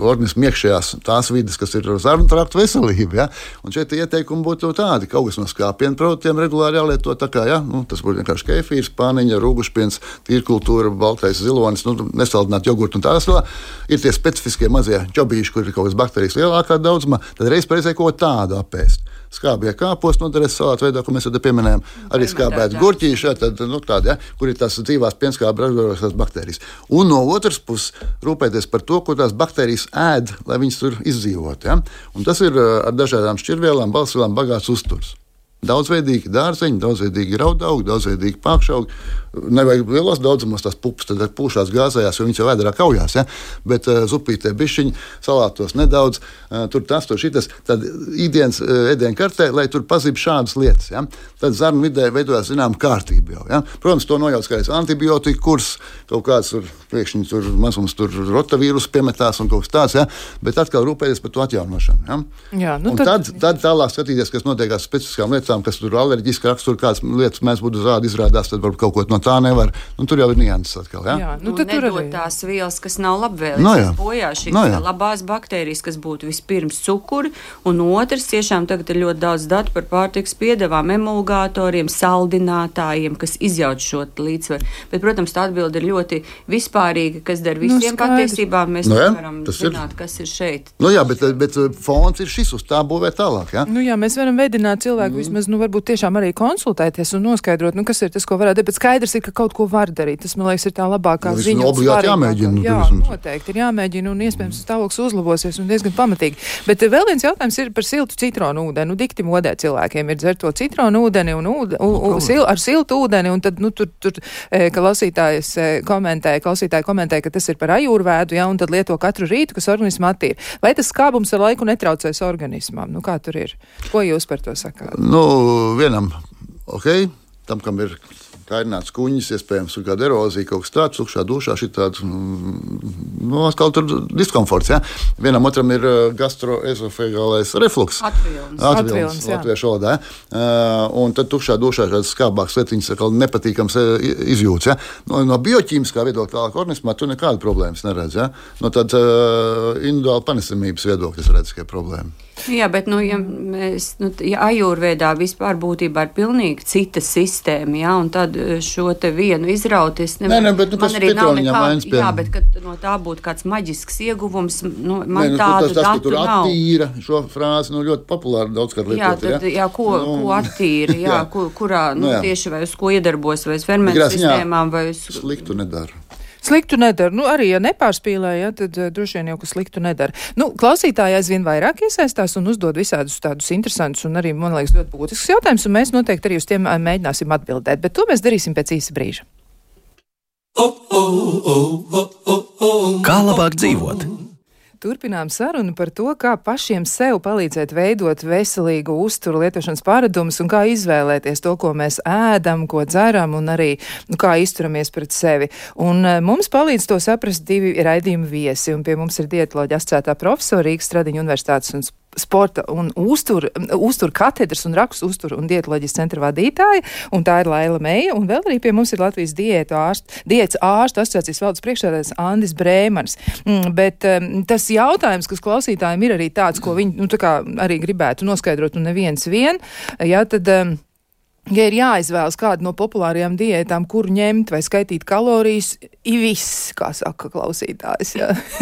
organismu iekšējās tās vidas, kas ir zarnu traktu veselība. Ja? Un šeit ieteikumi būtu tādi, ka kas no skāpienu produktiem regulāri jālieto kā, ja? nu, tas būtu vienkārši kefīrs, pāniņa, rūgušpiens, tīrkultūra, baltais zilonis, nu, nesaldināt jogurtu un tās vēl. Ir tie specifiskie mazie ķobīši, kur ir kaut kādas baktērijas lielākā daudzumā, tad reiz reizē ko tādu apēst skābie kāpos noderēs salātu veidā, ko mēs jau pieminējām. Arī skābēt gurķīši, tad, nu, tādi, ja, kur ir tās dzīvās pienskābes ražojošās baktērijas. Un no otras puses rūpēties par to, ko tās baktērijas ēd, lai viņas tur izdzīvotu. Ja? Un tas ir ar dažādām šķirvielām, balsvielām bagāts uzturs. Daudzveidīgi dārzeņi, daudzveidīgi raudaugi, daudzveidīgi pakšaugi. Nevajag lielos daudzumos tās pupas, tad pūšās gāzējās, jo viņas jau vēdā kaujās. Ja? Bet uh, zupītē bišķiņi, salātos nedaudz, uh, tur tas, tur šitas. Tad ikdienas uh, ēdienu kartē, lai tur pazīst šādas lietas. Ja? Tad zarnu vidē veidojās zināma kārtība jau. Ja? Protams, to nojauc kā antibiotika kurs, kaut kāds tur priekšņi tur mazums tur rotavīrus piemetās un kaut kas tāds. Ja? Bet atkal rūpēties par to atjaunošanu. Ja? Jā, nu un tad, tad, tad tālāk skatīties, kas notiek ar specifiskām lietām, kas tur alerģiski rakstur, kādas lietas mēs būtu zādi izrādās, tad varbūt kaut ko no tā nevar. Nu, tur jau ir nianses atkal. Ja? Jā, nu, nu, tur ir tās vielas, kas nav labvēlīgas. No, jā. bojā šīs no, jā. labās baktērijas, kas būtu vispirms cukuri, un otrs tiešām tagad ir ļoti daudz datu par pārtiks piedevām, emulgatoriem, saldinātājiem, kas izjauc šo līdzsvaru. Bet, protams, tā atbilde ir ļoti vispārīga, kas der nu, visiem nu, patiesībā. Mēs no, jā, varam zināt, ir. kas ir šeit. Nu, jā, bet, bet fons ir šis uz tā būvē tālāk. Ja? Nu, jā, mēs varam veidināt cilvēku mm. Vismaz, nu, varbūt tiešām arī konsultēties un noskaidrot, nu, kas ir tas, ko varētu darīt. Bet skaidrs ir, ka kaut ko var darīt. Tas, man liekas, ir tā labākā nu, ziņa. Obligāti jāmēģina. Jā, noteikti ir jāmēģina un iespējams stāvoklis uzlabosies un diezgan pamatīgi. Bet eh, vēl viens jautājums ir par siltu citronu ūdeni. Nu, dikti modē cilvēkiem ir dzert to citronu ūdeni un ūde, u, u, sil, ar siltu ūdeni. Un tad, nu, tur, tur e, klausītājs e, komentēja, klausītāji komentēja, ka tas ir par ajūrvēdu, ja, un tad lieto katru rītu, kas organismu attīra. Vai tas skābums ar laiku netraucēs organismam? Nu, kā tur ir? Ko jūs par to sakāt? Nu, vienam, ok, tam, kam ir kairināts kuņģis, iespējams, ir kāda erozija, kaut kas tāds, tukšā dušā, šī tāds, mm, nu, atkal tur diskomforts, ja? Vienam otram ir uh, gastroezofagālais refluks. Atvilns. Atvilns, latviešu valodā? Uh, un tad tukšā dušā šāds skābāks lietiņas, atkal nepatīkams uh, izjūts, ja? No, no bioķīmiskā viedokļa tālāk organismā tu nekādu problēmas neredz, ja? No tāda uh, individuāla panesamības viedokļa es redzu, ka ir problēma. Jā, bet, nu, ja mēs, nu, ja ajūrvēdā vispār būtībā ir pilnīgi cita sistēma, jā, un tad eh, šo te vienu izraut, es nevaru. Nē, nē, bet, nu, man arī nav nekā, jā, bet, kad no tā būtu kāds maģisks ieguvums, nu, man nē, nu, tādu tas, tas, datu tur nav. attīra, šo frāzi, nu, ļoti populāri daudz kārt lietot. Jā, tad, jā, jā ko, nu, ko attīra, jā, jā. Kur, kurā, nu, jā. tieši vai uz ko iedarbos, vai uz fermentu sistēmām, vai uz. Sliktu nedara. Sliktu nedara. Nu, arī, ja nepārspīlē, ja, tad uh, droši vien jau kas sliktu nedara. Nu, klausītāji aizvien vairāk iesaistās un uzdod visādus tādus interesantus un arī, man liekas, ļoti būtiskus jautājumus, un mēs noteikti arī uz tiem uh, mēģināsim atbildēt. Bet to mēs darīsim pēc īsa brīža. Kā labāk dzīvot? Turpinām sarunu par to, kā pašiem sev palīdzēt veidot veselīgu uzturu lietošanas paradumus un kā izvēlēties to, ko mēs ēdam, ko dzeram un arī nu, kā izturamies pret sevi. Un uh, mums palīdz to saprast divi raidījumi viesi, un pie mums ir dietoloģija asociētā profesora Rīgas Stradiņa Universitātes un sporta un uztur, uztur katedras un rakstu uztur un dietoloģijas centra vadītāja, un tā ir Laila Meija, un vēl arī pie mums ir Latvijas diētu ārsts, diets ārstu asociācijas valdes priekšsēdētājs Andis Brēmans. Mm, bet um, tas jautājums, kas klausītājiem ir arī tāds, ko viņi, nu, tā kā arī gribētu noskaidrot, un neviens vien, jā, tad. Um, Ja ir jāizvēlas kādu no populārajām diētām, kuru ņemt vai skaitīt kalorijas, ir viss, kā saka klausītājs.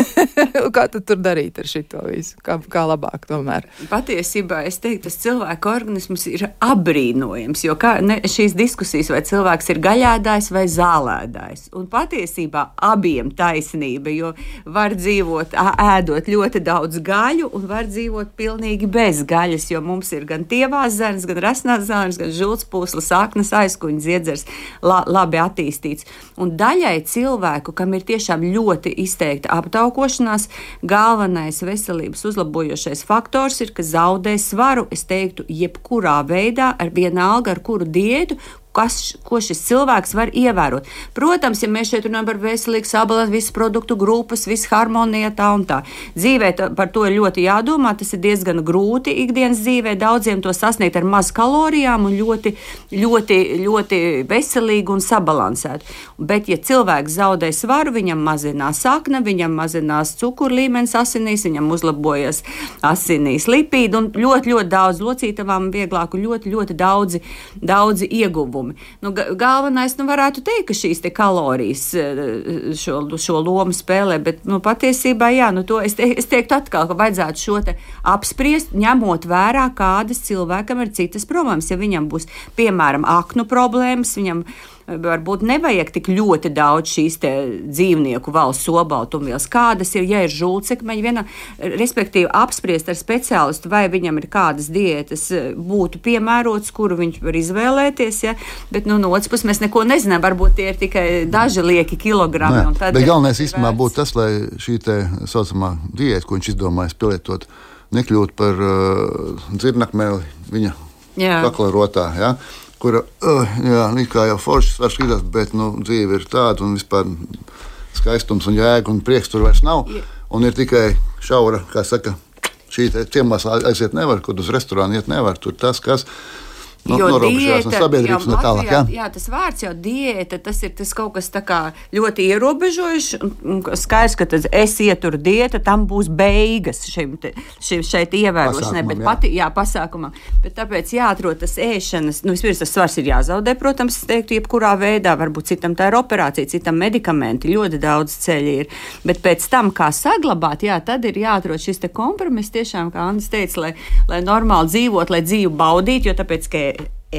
kā tad tur darīt ar šito visu? Kā, kā labāk tomēr? Patiesībā es teiktu, tas cilvēka organisms ir apbrīnojams, jo kā, ne, šīs diskusijas, vai cilvēks ir gaļādājs vai zālēdājs. Un patiesībā abiem taisnība, jo var dzīvot ēdot ļoti daudz gaļu un var dzīvot pilnīgi bez gaļas, jo mums ir gan tievās zarnas, gan rasnās zarnas, gan žults pūslas, saknes, aizkuņa ziedzers la, labi attīstīts. Un daļai cilvēku, kam ir tiešām ļoti izteikta aptaukošanās. Galvenais veselības uzlabojošais faktors ir, ka zaudē svaru, es teiktu, jebkurā veidā, ar vienalga, ar kuru diētu, kas, ko šis cilvēks var ievērot. Protams, ja mēs šeit runājam par veselīgu sabalansētu, visas produktu grupas, visu harmoniju tā un tā. Dzīvē tā, par to ir ļoti jādomā. Tas ir diezgan grūti ikdienas dzīvē. Daudziem to sasniegt ar maz kalorijām un ļoti, ļoti, ļoti veselīgi un sabalansētu. Bet, ja cilvēks zaudē svaru, viņam mazinās sakne, viņam mazinās cukuru līmenis asinīs, viņam uzlabojas asinīs lipīdi un ļoti, ļoti daudz locītavām vieglāk un ļoti, ļoti daudzi, daudzi ieguvumi ieguvumi. Nu, galvenais, nu, varētu teikt, ka šīs kalorijas eh, šo, šo lomu spēlē, bet nu, patiesībā, jā, nu, to es, te, es teiktu atkal, ka vajadzētu šo apspriest, ņemot vērā, kādas cilvēkam ir citas problēmas. Ja viņam būs, piemēram, aknu problēmas, viņam varbūt nevajag tik ļoti daudz šīs dzīvnieku valsts obaltumvielas. Kādas ir, ja ir žulcekmeņi, viena, respektīvi apspriest ar speciālistu, vai viņam ir kādas diētas e, būtu piemērotas, kuru viņš var izvēlēties, ja? bet nu, no otras puses mēs neko nezinām, varbūt tie ir tikai daži lieki kilogrami. Nē, bet galvenais īstenībā būtu tas, lai šī tā saucamā diēta, ko viņš izdomājis pielietot, nekļūtu par uh, dzirnakmeli viņa kakla rotā. Ja? Kura uh, jā, kā jau foršs var skatīties, bet nu, dzīve ir tāda un vispār skaistums un jēga un prieks tur vairs nav. Un ir tikai šaura, kā saka, šī ciemats aiziet nevar, kur uz restorānu iet nevar. Tur tas, kas Nu, jo diēta, no sabiedrības tā tālāk. Jā. jā, tas vārds jau diēta, tas ir tas kaut kas ļoti ierobežojušs. Skaidrs, ka tas es ieturu diētu, tam būs beigas šim, te, šim šeit ievērošanai, bet jā. pati, jā, pasākumā. Bet tāpēc jāatrod tas ēšanas, nu, vispirms tas svars ir jāzaudē, protams, teiktu, jebkurā veidā, varbūt citam tā ir operācija, citam medikamenti, ļoti daudz ceļi ir. Bet pēc tam, kā saglabāt, jā, tad ir jāatrod šis kompromiss tiešām, kā Andris teica, lai, lai normāli dzīvot, lai dzīvi baudītu, jo tāpēc, ka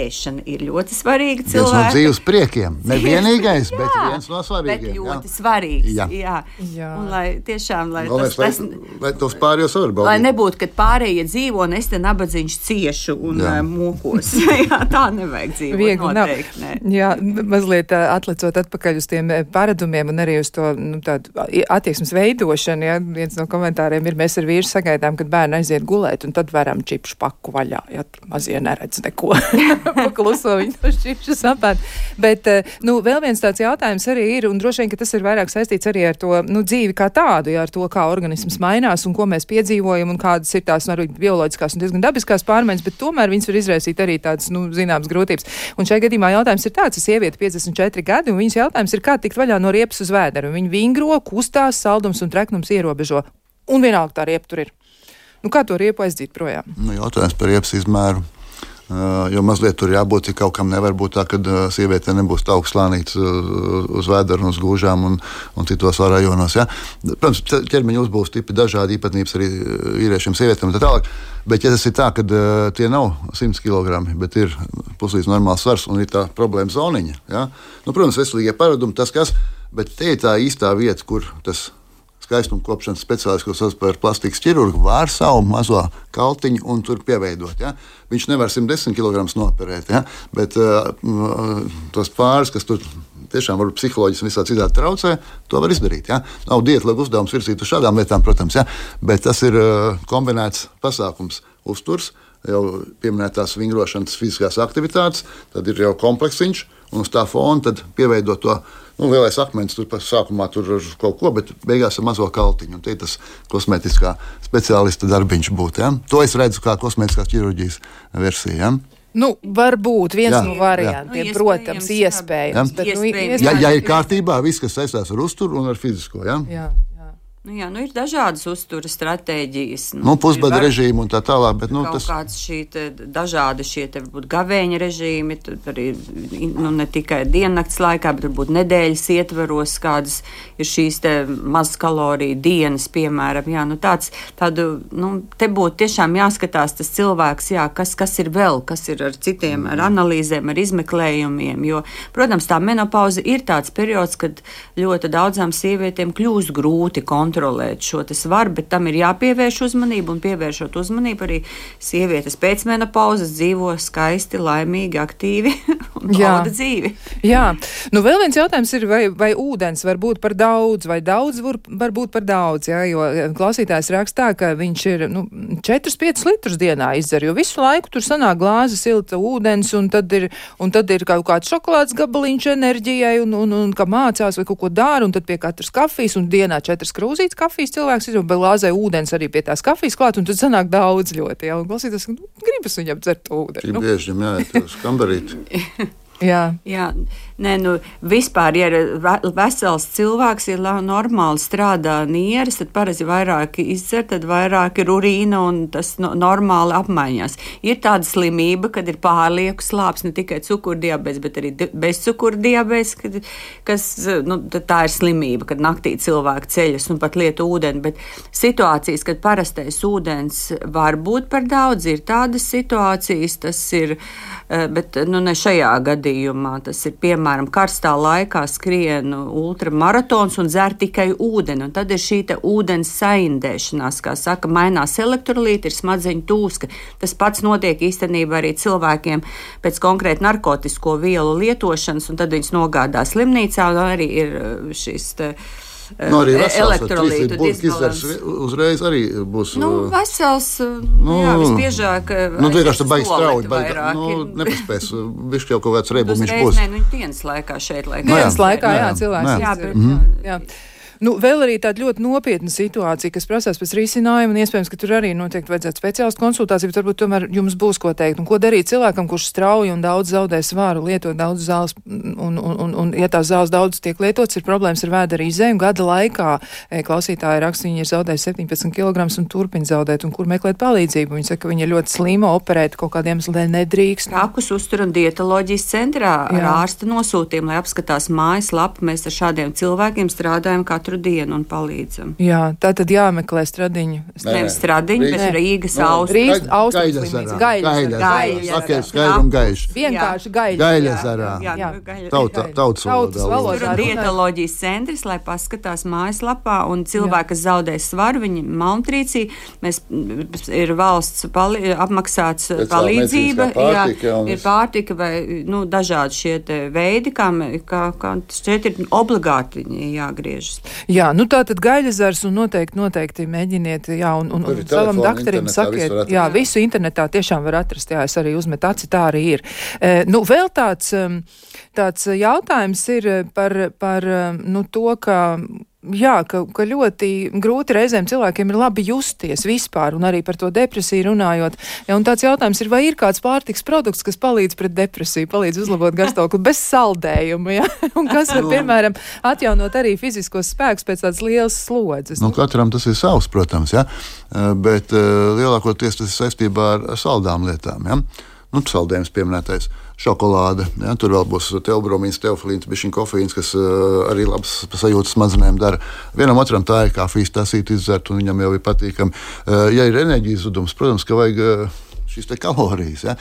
ēšana ir ļoti svarīga. Cilvēka. Viens no dzīves priekiem. Nevienīgais, jā, bet viens no svarīgākajiem. Bet ļoti jā. svarīgs. Jā. Jā. Jā. Un lai tiešām, lai Galvenais, tas, tas, lai, lai tos pārējos var baudīt. Lai nebūtu, kad pārējie dzīvo un es te nabadzīņš ciešu un jā. mūkos. jā, tā nevajag dzīvot. Viegli noteikti, nav. Jā, mazliet atlicot atpakaļ uz tiem paradumiem un arī uz to nu, attieksmes veidošanu. Ja? Viens no komentāriem ir, mēs ar vīru sagaidām, kad bērni aiziet gulēt un tad varam čipšu paku vaļā, ja mazie neredz neko. pakluso viņa to šķiršu sapēt. Bet, eh, nu, vēl viens tāds jautājums arī ir, un droši vien, ka tas ir vairāk saistīts arī ar to, nu, dzīvi kā tādu, ja ar to, kā organisms mainās un ko mēs piedzīvojam un kādas ir tās, nu, arī bioloģiskās un diezgan dabiskās pārmaiņas, bet tomēr viņas var izraisīt arī tādas, nu, zināmas grūtības. Un šajā gadījumā jautājums ir tāds, ka sieviete 54 gadi, un viņas jautājums ir, kā tikt vaļā no riepas uz vēderu. Viņa vingro, kustās, saldums un treknums ierobežo. Un vienalga tā riepa tur ir. Nu, kā to riepu aizdzīt projām? Nu, jautājums par riepas izmēru. Jo mazliet tur jābūt kaut kam. Nevar būt tā, ka sieviete nebūs augsts slānīts uz vēdera, uz gūžām un, un citos rajonos. Ja? Protams, ķermeņa uzbūves tipi dažādi īpatnības arī vīriešiem, sievietēm un tā tālāk. Bet, ja tas ir tā, ka tie nav 100 kg, bet ir puslīdz normāls svars un ir tā problēma zoniņa, ja? nu, protams, veselīgie paradumi, tas kas, bet te ir tā īstā vieta, kur tas ir skaistuma kopšanas speciālists, sauc par plastikas ķirurgu, var savu mazo kaltiņu un tur pieveidot. Ja? Viņš nevar 110 kg noperēt, ja? bet uh, tos pāris, kas tur tiešām var psiholoģiski un visā citādi traucē, to var izdarīt. Ja? Nav diēta, lai uzdevums virzītu uz šādām lietām, protams, ja? bet tas ir uh, kombinēts pasākums, uzturs. Jau pieminētās vingrošanas, fiziskās aktivitātes, tad ir jau kompleksiņš, un uz tā fona pieveidot to nu, lielais akmens tur sākumā tur ir kaut ko, bet beigās ir mazo kaltiņu. Tie ir tas kosmētiskā speciālista darbiņš būt. Ja? To es redzu kā kosmētiskās ķirurģijas versiju. Ja? Nu, varbūt viens jā, no variantiem, jā. protams, iespējams. Jā. Bet, nu, iespējams. Ja, ja ir kārtībā, viss, kas saistās ar uzturu un ar fizisko. Ja? Jā. Nu, jā, nu ir dažādas uzturas stratēģijas. Nu, nu, Pusbada režīma un tā tālāk. Bet, nu, tas... kāds šī dažādi šie te, varbūt gavēņa režīmi, arī nu, ne tikai diennakts laikā, bet varbūt nedēļas ietveros, kādas ir šīs mazas kaloriju dienas, piemēram. Jā, nu, tāds, tādu, nu, te būtu tiešām jāskatās tas cilvēks, jā, kas, kas ir vēl, kas ir ar citiem, ar analīzēm, ar izmeklējumiem. Jo, protams, tā menopauze ir tāds periods, kad ļoti daudzām sievietēm kļūst grūti kontrolēt kontrolēt šo svaru, bet tam ir jāpievērš uzmanība un pievēršot uzmanību arī sievietes pēc menopauzes dzīvo skaisti, laimīgi, aktīvi un bauda dzīvi. Jā, nu vēl viens jautājums ir, vai, vai ūdens var būt par daudz, vai daudz var, būt par daudz, jā, jo klausītājs rakstā, ka viņš ir nu, 4-5 litrus dienā izdzer, jo visu laiku tur sanāk glāze silta ūdens, un tad ir, un tad ir kaut kāds šokolādes gabaliņš enerģijai, un, un, un ka mācās vai kaut ko dara, un tad pie katras kafijas, un dienā četras krūzītes kafijas cilvēks ir, un glāzē ūdens arī pie tās kafijas klāt, un tad sanāk daudz ļoti, jā, un klausītājs, nu, gribas viņam dzert ūdeni. Nu. bieži viņam jāiet uz kambarīti. Jā. jā. Nē, nu, vispār, ja ir vesels cilvēks, ja normāli strādā nieres, tad parasti vairāk izdzer, tad vairāk ir urīna un tas no, normāli apmaiņās. Ir tāda slimība, kad ir pārlieku slāpes, ne tikai cukurdiabēts, bet arī bezcukurdiabēts, kas nu, tā ir slimība, kad naktī cilvēki ceļas un pat lietu ūdeni. Bet situācijas, kad parastais ūdens var būt par daudz, ir tādas situācijas, tas ir, eh, bet nu, ne šajā gadījumā tas ir piemēram karstā laikā skrien ultramaratons un dzer tikai ūdeni. Tad ir šī ūdens saindēšanās, kā saka, mainās elektrolīti, ir smadzeņu tūska. Tas pats notiek īstenībā arī cilvēkiem pēc konkrēti narkotisko vielu lietošanas, un tad viņus nogādā slimnīcā, un arī ir šis. Te, Nu, arī elektrolītu disbalans. Uzreiz arī būs. Nu, vesels, nu, jā, visbiežāk. Nu, vienkārši tā baigs strauji, baigi, nu, nepaspēs, viņš jau kaut kāds rebumiņš būs. Nē, nu, dienas laikā šeit laikā. Dienas laikā, jā, cilvēks. Jā, bet, mhm. jā. Nu, vēl arī tāda ļoti nopietna situācija, kas prasās pēc risinājuma, un iespējams, ka tur arī noteikti vajadzētu speciālistu konsultāciju, bet varbūt tomēr jums būs ko teikt. Un ko darīt cilvēkam, kurš strauji un daudz zaudē svāru, lietot daudz zāles, un, un, un, un ja tās zāles daudz tiek lietotas, ir problēmas ar vēdera izēju, un gada laikā e, klausītāji raksta, viņi ir zaudējuši 17 kg un turpina zaudēt, un kur meklēt palīdzību. Viņi saka, ka viņi ir ļoti slima, operēt kaut kādiem iemesliem nedrīkst. Tākus uztur un dietoloģijas centrā Jā. ar ārsta nosūtījumu, lai apskatās mājaslapu. Mēs ar šādiem cilvēkiem strādājam kā katru dienu un palīdzam. Jā, tā tad jāmeklē stradiņu. Nevis stradiņu, bet Rīgas no, austrums. Rīgas austrums. Gaļas. Gaļas. Sakiet, skaidri un gaiši. Vienkārši gaļas. Gaļas arā. Jā, jā. Tauta, tautas valodā. Tur ir dietoloģijas centrs, lai paskatās mājaslapā, un cilvēki, kas zaudē svaru, viņi malnutrīcija, mēs ir valsts pali, apmaksāts palīdzība, jā, ir pārtika vai, nu, dažādi šie veidi, kā, kā, kā šeit ir obligāti jāgriežas. Jā, nu tā tad gaļazars un noteikti, noteikti mēģiniet, jā, un, un, un savam doktorim sakiet, jā, visu internetā tiešām var atrast, jā, es arī uzmetu aci, tā arī ir. E, nu, vēl tāds, tāds jautājums ir par, par, nu, to, ka jā, ka, ka ļoti grūti reizēm cilvēkiem ir labi justies vispār, un arī par to depresiju runājot. Ja, tāds jautājums ir, vai ir kāds pārtiks produkts, kas palīdz pret depresiju, palīdz uzlabot garstāvokli bez saldējuma, ja? un kas var, piemēram, atjaunot arī fiziskos spēkus pēc tādas lielas slodzes. Nu, katram tas ir savs, protams, ja? bet uh, lielākoties tas ir saistībā ar saldām lietām. Ja? Nu, saldējums pieminētais. Uh, šokolāde. Ja, tur vēl būs teobromīns, teofilīns, bišķiņa kofeīns, kas uh, arī labs sajūtas smadzenēm dara. Vienam otram tā ir kafijas tasīt izdzert, un viņam jau ir patīkami. Uh, ja ir enerģijas zudums, protams, ka vajag. Uh, šīs kalorijas. Ja?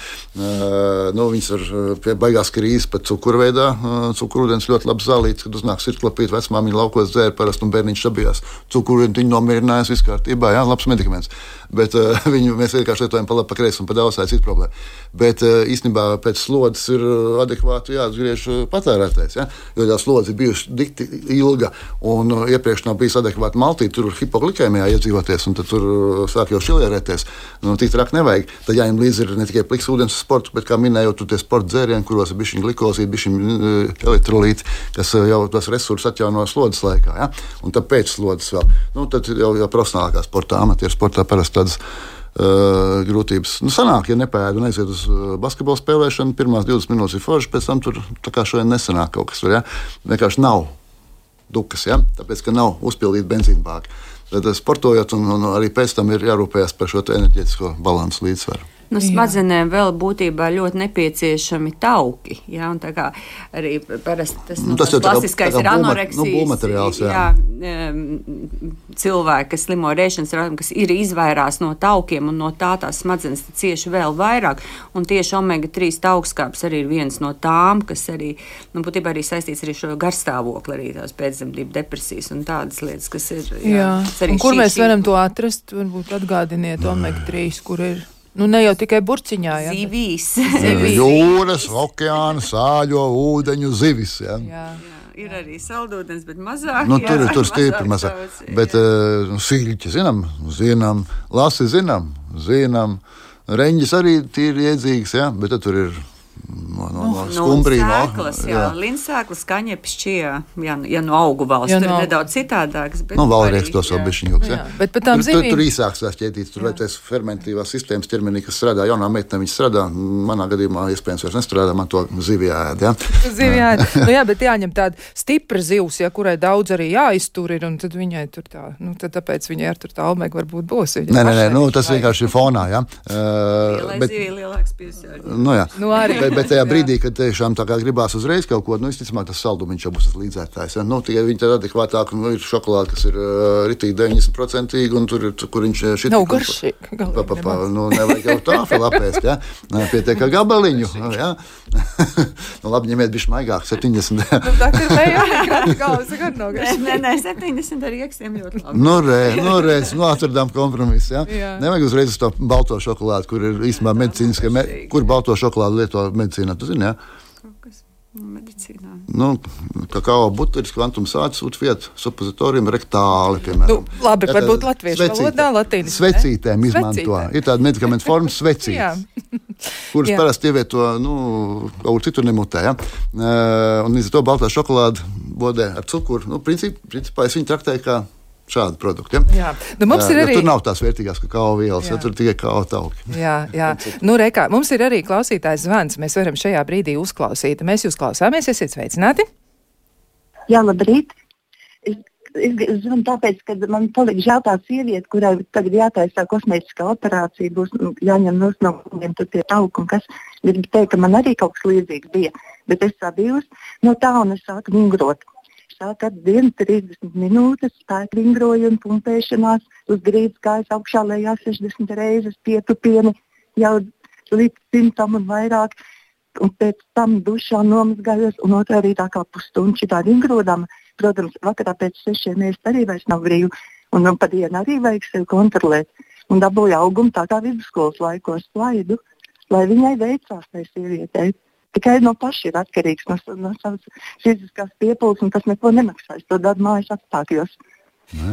Nu, viņas ir pie beigās krīzes pat cukurveidā. Cukurūdens ļoti labi zālīts, kad uznāk sirdsklapīt, vecmāmiņa laukos dzēra parasti un bērniņš sabijās. Cukurūdeni viņa nomierinājās, viss kārtībā, jā, labs medikaments. Bet uh, viņu mēs vienkārši lietojam pa labi, pa kreisi un pa daudz, tā ir cita problēma. Bet uh, īstenībā pēc slodzes ir adekvāti jāatgriež patērētājs. Ja? Jo tā slodze ir bijusi dikti ilga un uh, iepriekš nav bijis adekvāti maltīt, tur hipoglikēmijā iedzīvoties un tur sāk jau šilierēties. Nu, tik traki nevajag. Tad jāņem līdzi ne tikai pliks ūdens sports, bet, kā minēju, tur tie sporta dzērieni, kuros ir bijusi glikozīda, bijusi elektrolīti, kas jau tos resursus atjauno slodzes laikā. Ja? Un tāpēc slodzes vēl. Nu, tad jau, jau profesionālākā sportā, amatieru sportā parasti tādas. Uh, grūtības. Nu, sanāk, ja nepēda un aiziet uz basketbola spēlēšanu, pirmās 20 minūtes ir forši, pēc tam tur kā šodien nesanāk kaut kas. Var, ja? Vienkārši nav dukas, ja? tāpēc, ka nav uzpildīta benzīna bāka. Tad sportojot, un, un arī pēc tam ir jārūpējas par šo enerģētisko balansu līdzsvaru. Nu, smadzenēm vēl būtībā ļoti nepieciešami tauki. Ja, kā arī parasti tas, nu, Nu, tas tas tā klasiskais tā ir būvma- anoreksijas. nu, jā. jā, cilvēki, kas slimo rēšanas rādījumu, kas ir izvairās no taukiem un no tā tās smadzenes cieši vēl vairāk. Un tieši omega-3 taukskāps arī ir viens no tām, kas arī, nu, būtībā arī saistīts ar šo garstāvokli, arī tās pēcdzemdību depresijas un tādas lietas, kas ir. Jā. arī Un kur šī- mēs šī- varam to atrast? Varbūt atgādiniet omega-3, kur ir. Nu, ne jau tikai burciņā, jā. bet- Zivīs. Jūras, okeāna, sāļo, ūdeņu zivis. Ja? Jā. Jā, ir arī saldūdens, bet mazāk. Nu, jā, tur ir tur stipri mazāk. daudz, jā. Bet uh, sīļķi zinām, zinām, lasi zinām, zinām. Reņģis arī ir iedzīgs, ja? bet tur ir no, no, no Nu, skumbrī. No, sēklas, jā, linsēklas, kaņepes, čijā, jā, ja no augu valsts, Ja tur no ir augu. nedaudz citādāks. bet Nu, vēlreiz tos jā. abišķiņus. Ja? Jā, bet par tām tur, tur, tur īsāks tās ķētītes, tur tas fermentīvās sistēmas ķermenī, kas strādā, jaunā meitene viņa strādā, manā gadījumā iespējams vairs nestrādā, man to zivijā ēd. Ja? Zivjā, nu, jā, bet jāņem tāda stipra zivs, ja, kurai daudz arī jāiztur ir, un tad viņai tur tā, nu, tad tāpēc viņai ar tur tā omega varbūt būs. Nē, nē, nē, nu, tas vienkārši ir fonā. Ja? Uh, bet, zivij lielāks piesārņojums. Nu, jā, Nu, arī. bet, bet tajā Jā. brīdī, kad tiešām gribās uzreiz kaut ko, nu, visticamāk, tas saldumiņš jau būs tas līdzētājs. Ja? Nu, tikai viņi tad adekvātāk, nu, ir šokolāde, kas ir uh, ritīgi 90%, un tur ir, kur viņš šeit Nav garšīgi, nu, nevajag jau tā vēl apēst, ja? Pietiek ar gabaliņu, ja? nu, labi, ņemiet bišķi maigāk, 70. Nu, tā ir galvas gan nav Nē, nē, nē, 70 ar ieksiem ļoti labi. Nu, re, nu, reiz, nu, atradām kompromisu. Ja? Jā. Nevajag uzreiz uz to balto šokolādi, kur ir īstenībā medicīniska, me, kur balto šokolādi lieto medicīnā. Tu zini, ja? Medicīnā. Nu, kakao buteris, kvantums sācis, utviet, supozitorium rektāli, piemēram. Nu, labi, Ja, varbūt tā latviešu valodā, latīniski, ne? Svecītēm izmanto. Svecītēm. Ir tāda medikamentu forma svecīte. Jā. kuras Jā. parasti ievieto nu, kaut kur citur nemutē. Ja? Un līdz ar to baltā šokolāde bodē ar cukuru. Nu, princip, principā es viņu traktēju kā šādu produktu. Ja? Jā. Nu, mums ir jo arī. Tur nav tās vērtīgās kakao vielas, ja Jā. tur tikai kakao tauki. Jā, jā. Nu, rekā, mums ir arī klausītājs zvans. Mēs varam šajā brīdī uzklausīt. Mēs jūs klausāmies, esiet sveicināti. Jā, labrīt. Es, es zvanu tāpēc, ka man palika žēl tā sieviete, kurai tagad jātaisa kosmētiskā operācija, būs nu, jāņem no smadzenēm tie tauki un kas. Gribu teikt, ka man arī kaut kas līdzīgs bija, bet es sabijos no tā un es sāku vingrot. Sāk ar dienu 30 minūtes, spēku vingroju un pumpēšanās, uz grīdas kājas augšā lejā 60 reizes, pietupieni jau līdz simtam un vairāk un pēc tam dušā nomazgājos, un otrā rītā kā pusstundu šitā vingrodama. Protams, vakarā pēc sešiem mēnešiem arī vairs nav brīvi, un man pa dienu arī vajag sevi kontrolēt. Un dabūju augumu tā kā vidusskolas laikos slaidu, lai viņai veicās tai sievietei. Tikai no paša ir atkarīgs no, no savas fiziskās piepūles, un tas neko nemaksās. To dara mājas apstākļos.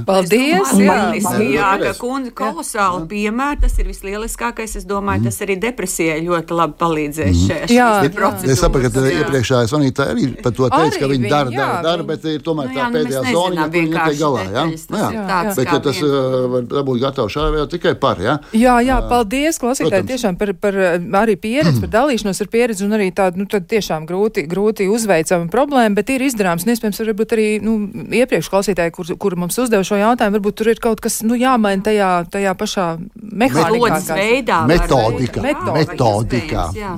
Paldies! Jā, Jā. jā, ka kundze kolosāli piemēra. Tas ir vislielākais. Es domāju, tas arī depresijai ļoti labi palīdzēs šajā Jā, jā. procedūras. Es saprotu, ka Jā. iepriekšējā zvanītā arī par to teica, ka viņi dara, jā, dara, dara, bet ir tomēr Nu tā jā, nu mēs pēdējā zona, kur viņi vienkārši galā. Nu, tas jā. ir tāds Bet, tas uh, var dabūt gatavu šādi, jau tikai par. Ja? Jā, jā, paldies, klausītāji, protams. tiešām par, par eh, arī pieredzi, par dalīšanos ar pieredzi un arī tādu, nu, tad tiešām grūti, grūti uzveicama problēma, bet ir izdarāms, un iespējams, varbūt arī, nu, iepriekš klausītāji, kur, kur mums uzdeva šo jautājumu, varbūt tur ir kaut kas, nu, jāmaina tajā, tajā pašā mehānikā. Slodzes kā- veidā. Metodika. Metodika. Metodika. Jā.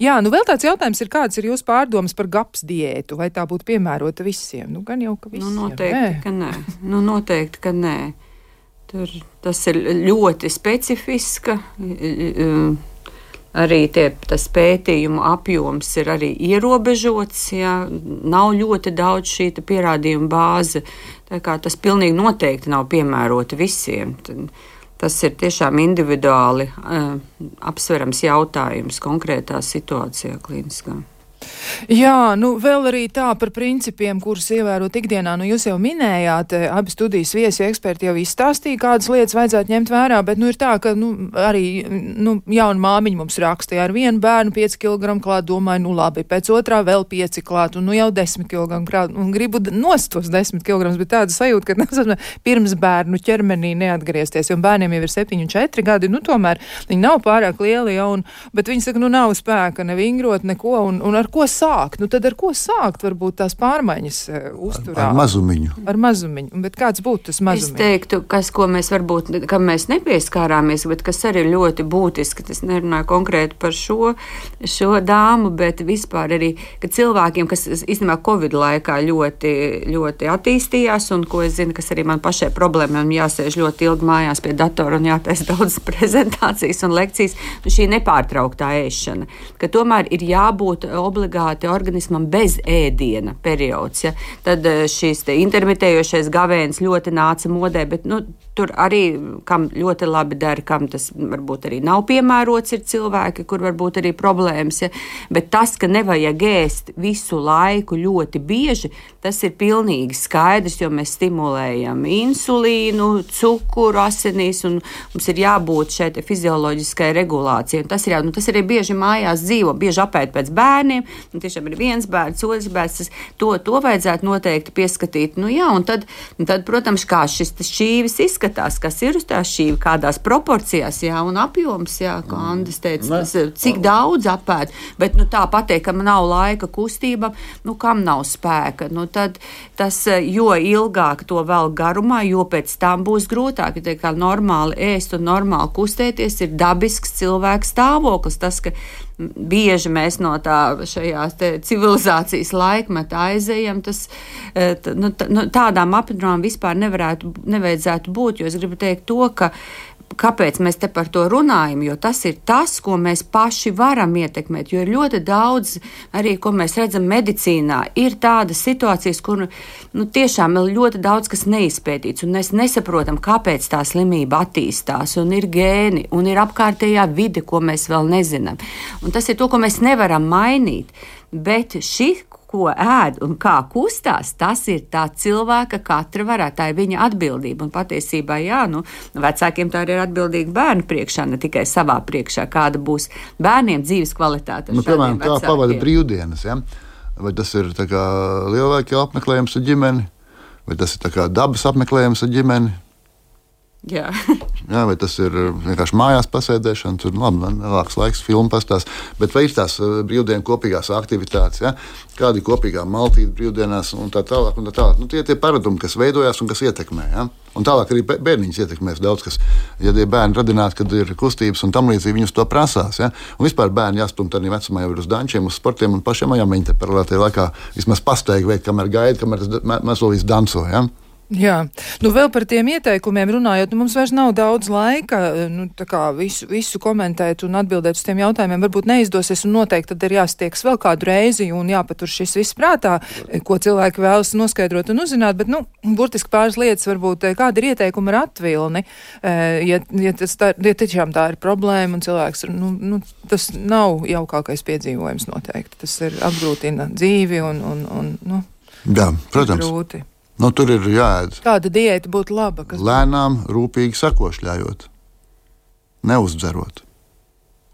Jā, nu vēl tāds jautājums ir, kāds ir jūsu pārdomas par gaps diētu, vai tā būtu piemērota visiem? Nu, gan jau, ka Nu, visiem. noteikti, ka nē. Nu, noteikti, ka nē. Tur tas ir ļoti specifiska. um, Arī tie, tas pētījumu apjoms ir arī ierobežots. Jā. Nav ļoti daudz šī pierādījuma bāze. Tas pilnīgi noteikti nav piemēroti visiem. Tad Tas ir tiešām individuāli uh, apsverams jautājums konkrētā situācijā, klīniskā. Jā, nu vēl arī tā par principiem, kurus ievērot ikdienā. Nu, jūs jau minējāt, eh, abi studijas viesi eksperti jau izstāstīja, kādas lietas vajadzētu ņemt vērā, bet nu ir tā, ka nu, arī nu, jauna māmiņa mums rakstīja ar vienu bērnu 5 kg klāt, domāju, nu labi, pēc otrā vēl 5 klāt, un nu jau 10 kg klāt, un gribu nost tos 10 kg, bet tāda sajūta, ka nezinu, pirms bērnu ķermenī neatgriezties, jo bērniem jau ir 7 un 4 gadi, nu tomēr viņi nav pārāk lieli jau, un, bet viņi saka, nu nav spēka ne vingrot, neko, un, un ar ar ko sākt? Nu, tad ar ko sākt varbūt tās pārmaiņas uh, uzturā? Ar mazumiņu. Ar mazumiņu. Bet kāds būtu tas Es mazumiņš? teiktu, kas, ko mēs varbūt, kam mēs nepieskārāmies, bet kas arī ir ļoti būtiski, tas nerunāju konkrēti par šo, šo dāmu, bet vispār arī, ka cilvēkiem, kas īstenībā Covid laikā ļoti, ļoti attīstījās, un ko es zinu, kas arī man pašai problēmām jāsēž ļoti ilgi mājās pie datora un jātaisa daudz prezentācijas un lekcijas, nu šī nepārtrauktā ēšana, ka tomēr ir jābūt obligāti organismam bez ēdiena periods, ja? tad eh, te intermitējošais gavēns ļoti nāca modē, bet nu, tur arī, kam ļoti labi dara, kam tas varbūt arī nav piemērots, ir cilvēki, kur varbūt arī problēmas, ja? bet tas, ka nevajag ēst visu laiku ļoti bieži, tas ir pilnīgi skaidrs, jo mēs stimulējam insulīnu, cukuru asinīs, un mums ir jābūt šai fizioloģiskai regulācijai. Un tas ir jau, nu, tas arī bieži mājās dzīvo, bieži apēd pēc bērniem, un tiešām ir viens bērns, otrs bērns, tas, to, to vajadzētu noteikti pieskatīt. Nu, jā, un tad, un tad, protams, kā šis šķīvis izskatās, kas ir uz tā šķīvi, kādās proporcijās, jā, un apjoms, jā, kā Andris teica, tas, ir, cik daudz apēd, bet, nu, tā pateikt, ka man nav laika kustībām, nu, kam nav spēka, nu, tad tas, jo ilgāk to vēl garumā, jo pēc tam būs grūtāk, ja tā kā normāli ēst un normāli kustēties, ir dabisks cilvēks stāvoklis, tas, ka bieži mēs no tā šajās civilizācijas laikmeta aizejam, tas t, nu, nu, tādām apdraudām vispār nevarētu, nevajadzētu būt, jo es gribu teikt to, ka Kāpēc mēs te par to runājam? Jo tas ir tas, ko mēs paši varam ietekmēt. Jo ir ļoti daudz, arī ko mēs redzam medicīnā, ir tādas situācijas, kur nu, tiešām ir ļoti daudz kas neizpētīts, un mēs nesaprotam, kāpēc tā slimība attīstās. Un ir gēni, un ir apkārtējā vide, ko mēs vēl nezinām. Un tas ir to, ko mēs nevaram mainīt. Bet šī, ko ēd un kā kustās, tas ir tā cilvēka katra varā. Tā ir viņa atbildība. Un patiesībā, jā, nu, vecākiem tā arī ir atbildīga bērnu priekšā, ne tikai savā priekšā, kāda būs bērniem dzīves kvalitāte. Nu, piemēram, kā pavada brīvdienas. Ja? Vai tas ir lielāka apmeklējums ar ģimeni, vai tas ir dabas apmeklējums ar ģimeni, Jā. Jā, vai tas ir uh, vienkārši mājās pasēdēšana, tur labi, man lielāks laiks, filmu pastāstīt. Bet vai ir tās uh, brīvdienu kopīgās aktivitātes, ja? kāda ir kopīgā maltīte brīvdienās un tā tālāk? Un tā tālāk. Nu, tie ir tie paradumi, kas veidojās un kas ietekmē. Ja? Un tālāk arī bē- bērniņus ietekmēs daudz kas. Ja tie bērni radināti, kad ir kustības un tam līdzīgi, viņus to prasās. Ja? Un vispār bērni jāstumj arī vecumā jau ir uz dančiem, uz sportiem un pašiem jāmēģina paralēlā laikā vismaz pasteigt veikt, kamēr gaida, kamēr tas mazulīs danco. Ja? Jā, nu vēl par tiem ieteikumiem runājot, nu mums vairs nav daudz laika, nu tā kā visu, visu komentēt un atbildēt uz tiem jautājumiem varbūt neizdosies un noteikti tad ir jāstiegs vēl kādu reizi un jāpatur šis viss prātā, ko cilvēki vēlas noskaidrot un uzzināt, bet, nu, burtiski pāris lietas varbūt, eh, kāda ir ieteikuma ar atvilni, eh, ja, ja, tas tā, ja tiešām tā ir problēma un cilvēks, nu, nu, tas nav jaukākais piedzīvojums noteikti, tas ir apgrūtina dzīvi un, un, un nu, Jā, protams. grūti. Nu, tur ir jāēd. Kāda diēta būtu laba? Kas lēnām, rūpīgi sakošļājot, neuzdzerot,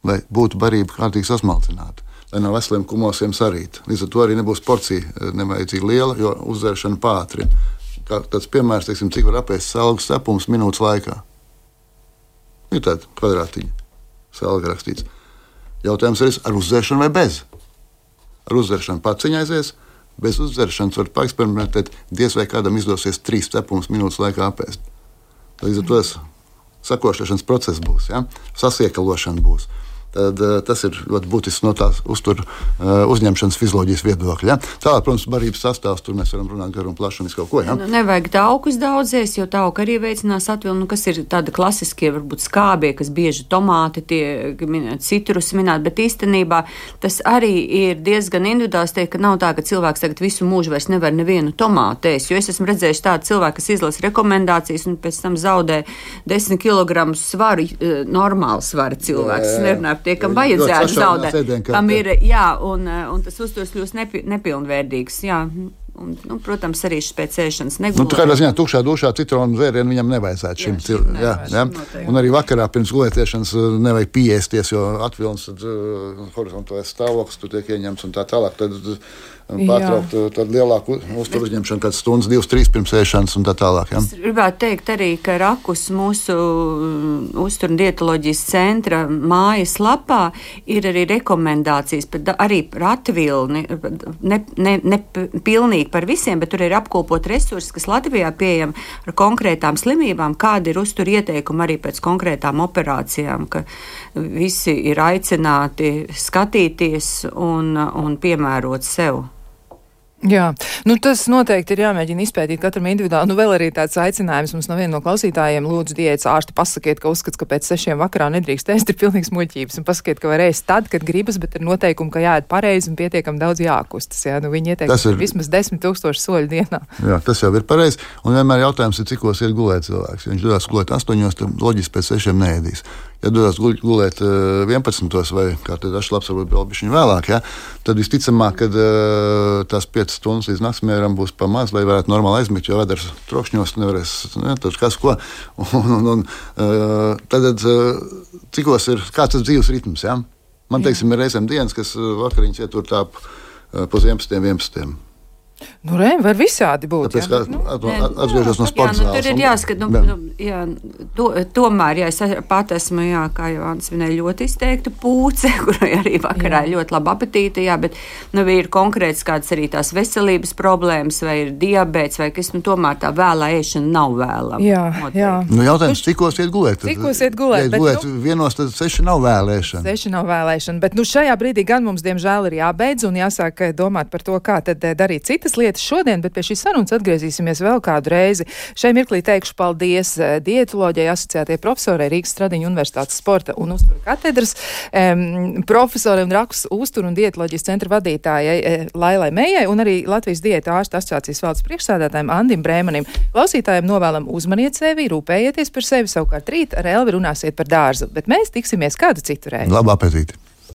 lai būtu barība kārtīgi sasmalcināta, lai no veseliem kumosiem sarīt. Līdz ar to arī nebūs porcija eh, nevajadzīgi liela, jo uzdzeršana pātrina. Tāds piemērs, teiksim, cik var apēst salgu cepums minūtes laikā. Ir tāda kvadrātiņa, salga rakstīts. Jautājums ir, ar uzdzeršanu vai bez? Ar uzdzeršanu paciņa aizies, bez uzdzeršanas var paeksperimentēt, diez vai kādam izdosies trīs cepumus minūtes laikā apēst. Līdz ar to tas sakošanas process būs, ja? sasiekalošana būs. Tad, uh, tas ir ļoti būtisks no tās uztur, uh, uzņemšanas fizioloģijas viedokļa. Ja? Tālāk, protams, barības sastāvs, tur mēs varam runāt garu un plašu un visu kaut ko. Ja? Nu, nevajag taukus daudzies, jo tauka arī veicinās atvilni, nu, kas ir tādi klasiskie, varbūt skābie, kas bieži tomāti, tie citrus minēt, bet īstenībā tas arī ir diezgan individuāls, teikt, ka nav tā, ka cilvēks tagad visu mūžu vairs nevar nevienu tomātu ēst, jo es esmu redzējis tādu cilvēku, kas izlasa rekomendācijas un pēc tam zaudē 10 kg svaru, eh, normālu svaru cilvēks. Jā, jā. Tie, kam vajadzētu zaudēt, kam ir, jā, un, eh, un tas uzturs kļūst nepi, nepilnvērtīgs, jā. Un, nu, protams, arī šis pēc ēšanas Nu, tā negulēt. ziņā tukšā dušā citronu dzērienu viņam nevajadzētu šim cilvēkam. Jā, jā. Un arī vakarā pirms gulētiešanas uh, nevajag piesties, jo atvilns tad, uh, horizontālais stāvoklis tur tiek ieņemts un tā tālāk. Tad uh, pārtraukt tādu lielāku uzturu uzņemšanu, kādas stundas, divas, trīs pirms ēšanas un tā tālāk. Ja? Es gribētu teikt arī, ka rakus mūsu mm, uzturu dietoloģijas centra mājas lapā ir arī rekomendācijas, arī par atvilni, ne, ne, ne pilnīgi par visiem, bet tur ir apkopot resursi, kas Latvijā pieejami ar konkrētām slimībām, kādi ir uzturu ieteikumi arī pēc konkrētām operācijām, ka visi ir aicināti skatīties un, un piemērot sev. Jā, nu tas noteikti ir jāmēģina izpētīt katram individuāli. Nu, vēl arī tāds aicinājums mums no viena no klausītājiem, lūdzu, diētas ārsti, pasakiet, ka uzskats, ka pēc sešiem vakarā nedrīkst ēst, ir pilnīgs muļķības. Un pasakiet, ka var ēst tad, kad gribas, bet ir noteikumi, ka jāēd pareizi un pietiekami daudz jākustas. Jā, nu, viņi ieteikts ir... vismaz desmit tūkstoši soļu dienā. Jā, tas jau ir pareizi. Un vienmēr jautājums ir, cikos ir gulēt cilvēks. Ja viņš dodas gulēt astoņos, tad loģiski pēc sešiem neēdīs ja dodas gulēt 11. Eh, vai kā tad dažs labs, varbūt vēl bišķiņ vēlāk, ja, tad visticamāk, ka eh, tās 5 stundas līdz naktsmieram būs pa maz, lai varētu normāli aizmigt, jo vedars trokšņos nevarēs, ne, tad kas ko. Un, un, un, eh, tad, cikos ir, kāds tas dzīves ritms, ja? Man, teiksim, ir reizēm dienas, kas vakariņas ietur tā pa 11. 11. Nu, re, var visādi būt. Tāpēc, jā, nu, atgriežos no sporta jā, nu, tur ir jāskat, nu, jā. nu, jā, to, tomēr, ja es pat esmu, jā, kā jau Ants minēja, ļoti izteikta pūce, kurai arī vakarā jā. ļoti laba apetīte, jā, bet, nu, ir konkrēts kāds arī tās veselības problēmas, vai ir diabēts, vai kas, nu, tomēr tā vēlā ēšana nav vēlama. Jā, noteikti. jā. Nu, jautājums, cikos iet gulēt? Cikos iet gulēt? Ja gulēt nu, vienos, tad seši nav vēlēšana. Seši nav vēlēšana, bet, nu, šajā brīdī gan mums, diemžēl, ir jābeidz un jāsāk eh, domāt par to, kā tad eh, darīt citas lietas lietas šodien, bet pie šīs sarunas atgriezīsimies vēl kādu reizi. Šai mirklī teikšu paldies eh, dietoloģijai asociētie profesorai Rīgas Stradiņu Universitātes sporta un uzturu katedras um, profesorai un rakus uzturu un dietoloģijas centra vadītājai eh, Lailai Mējai un arī Latvijas diēta ārsta asociācijas valdes priekšsādātājiem Andim Brēmanim. Klausītājiem novēlam uzmaniet sevi, rūpējieties par sevi, savukārt rīt ar Elvi runāsiet par dārzu, bet mēs tiksimies kādu citu reizi. Labu apetīti!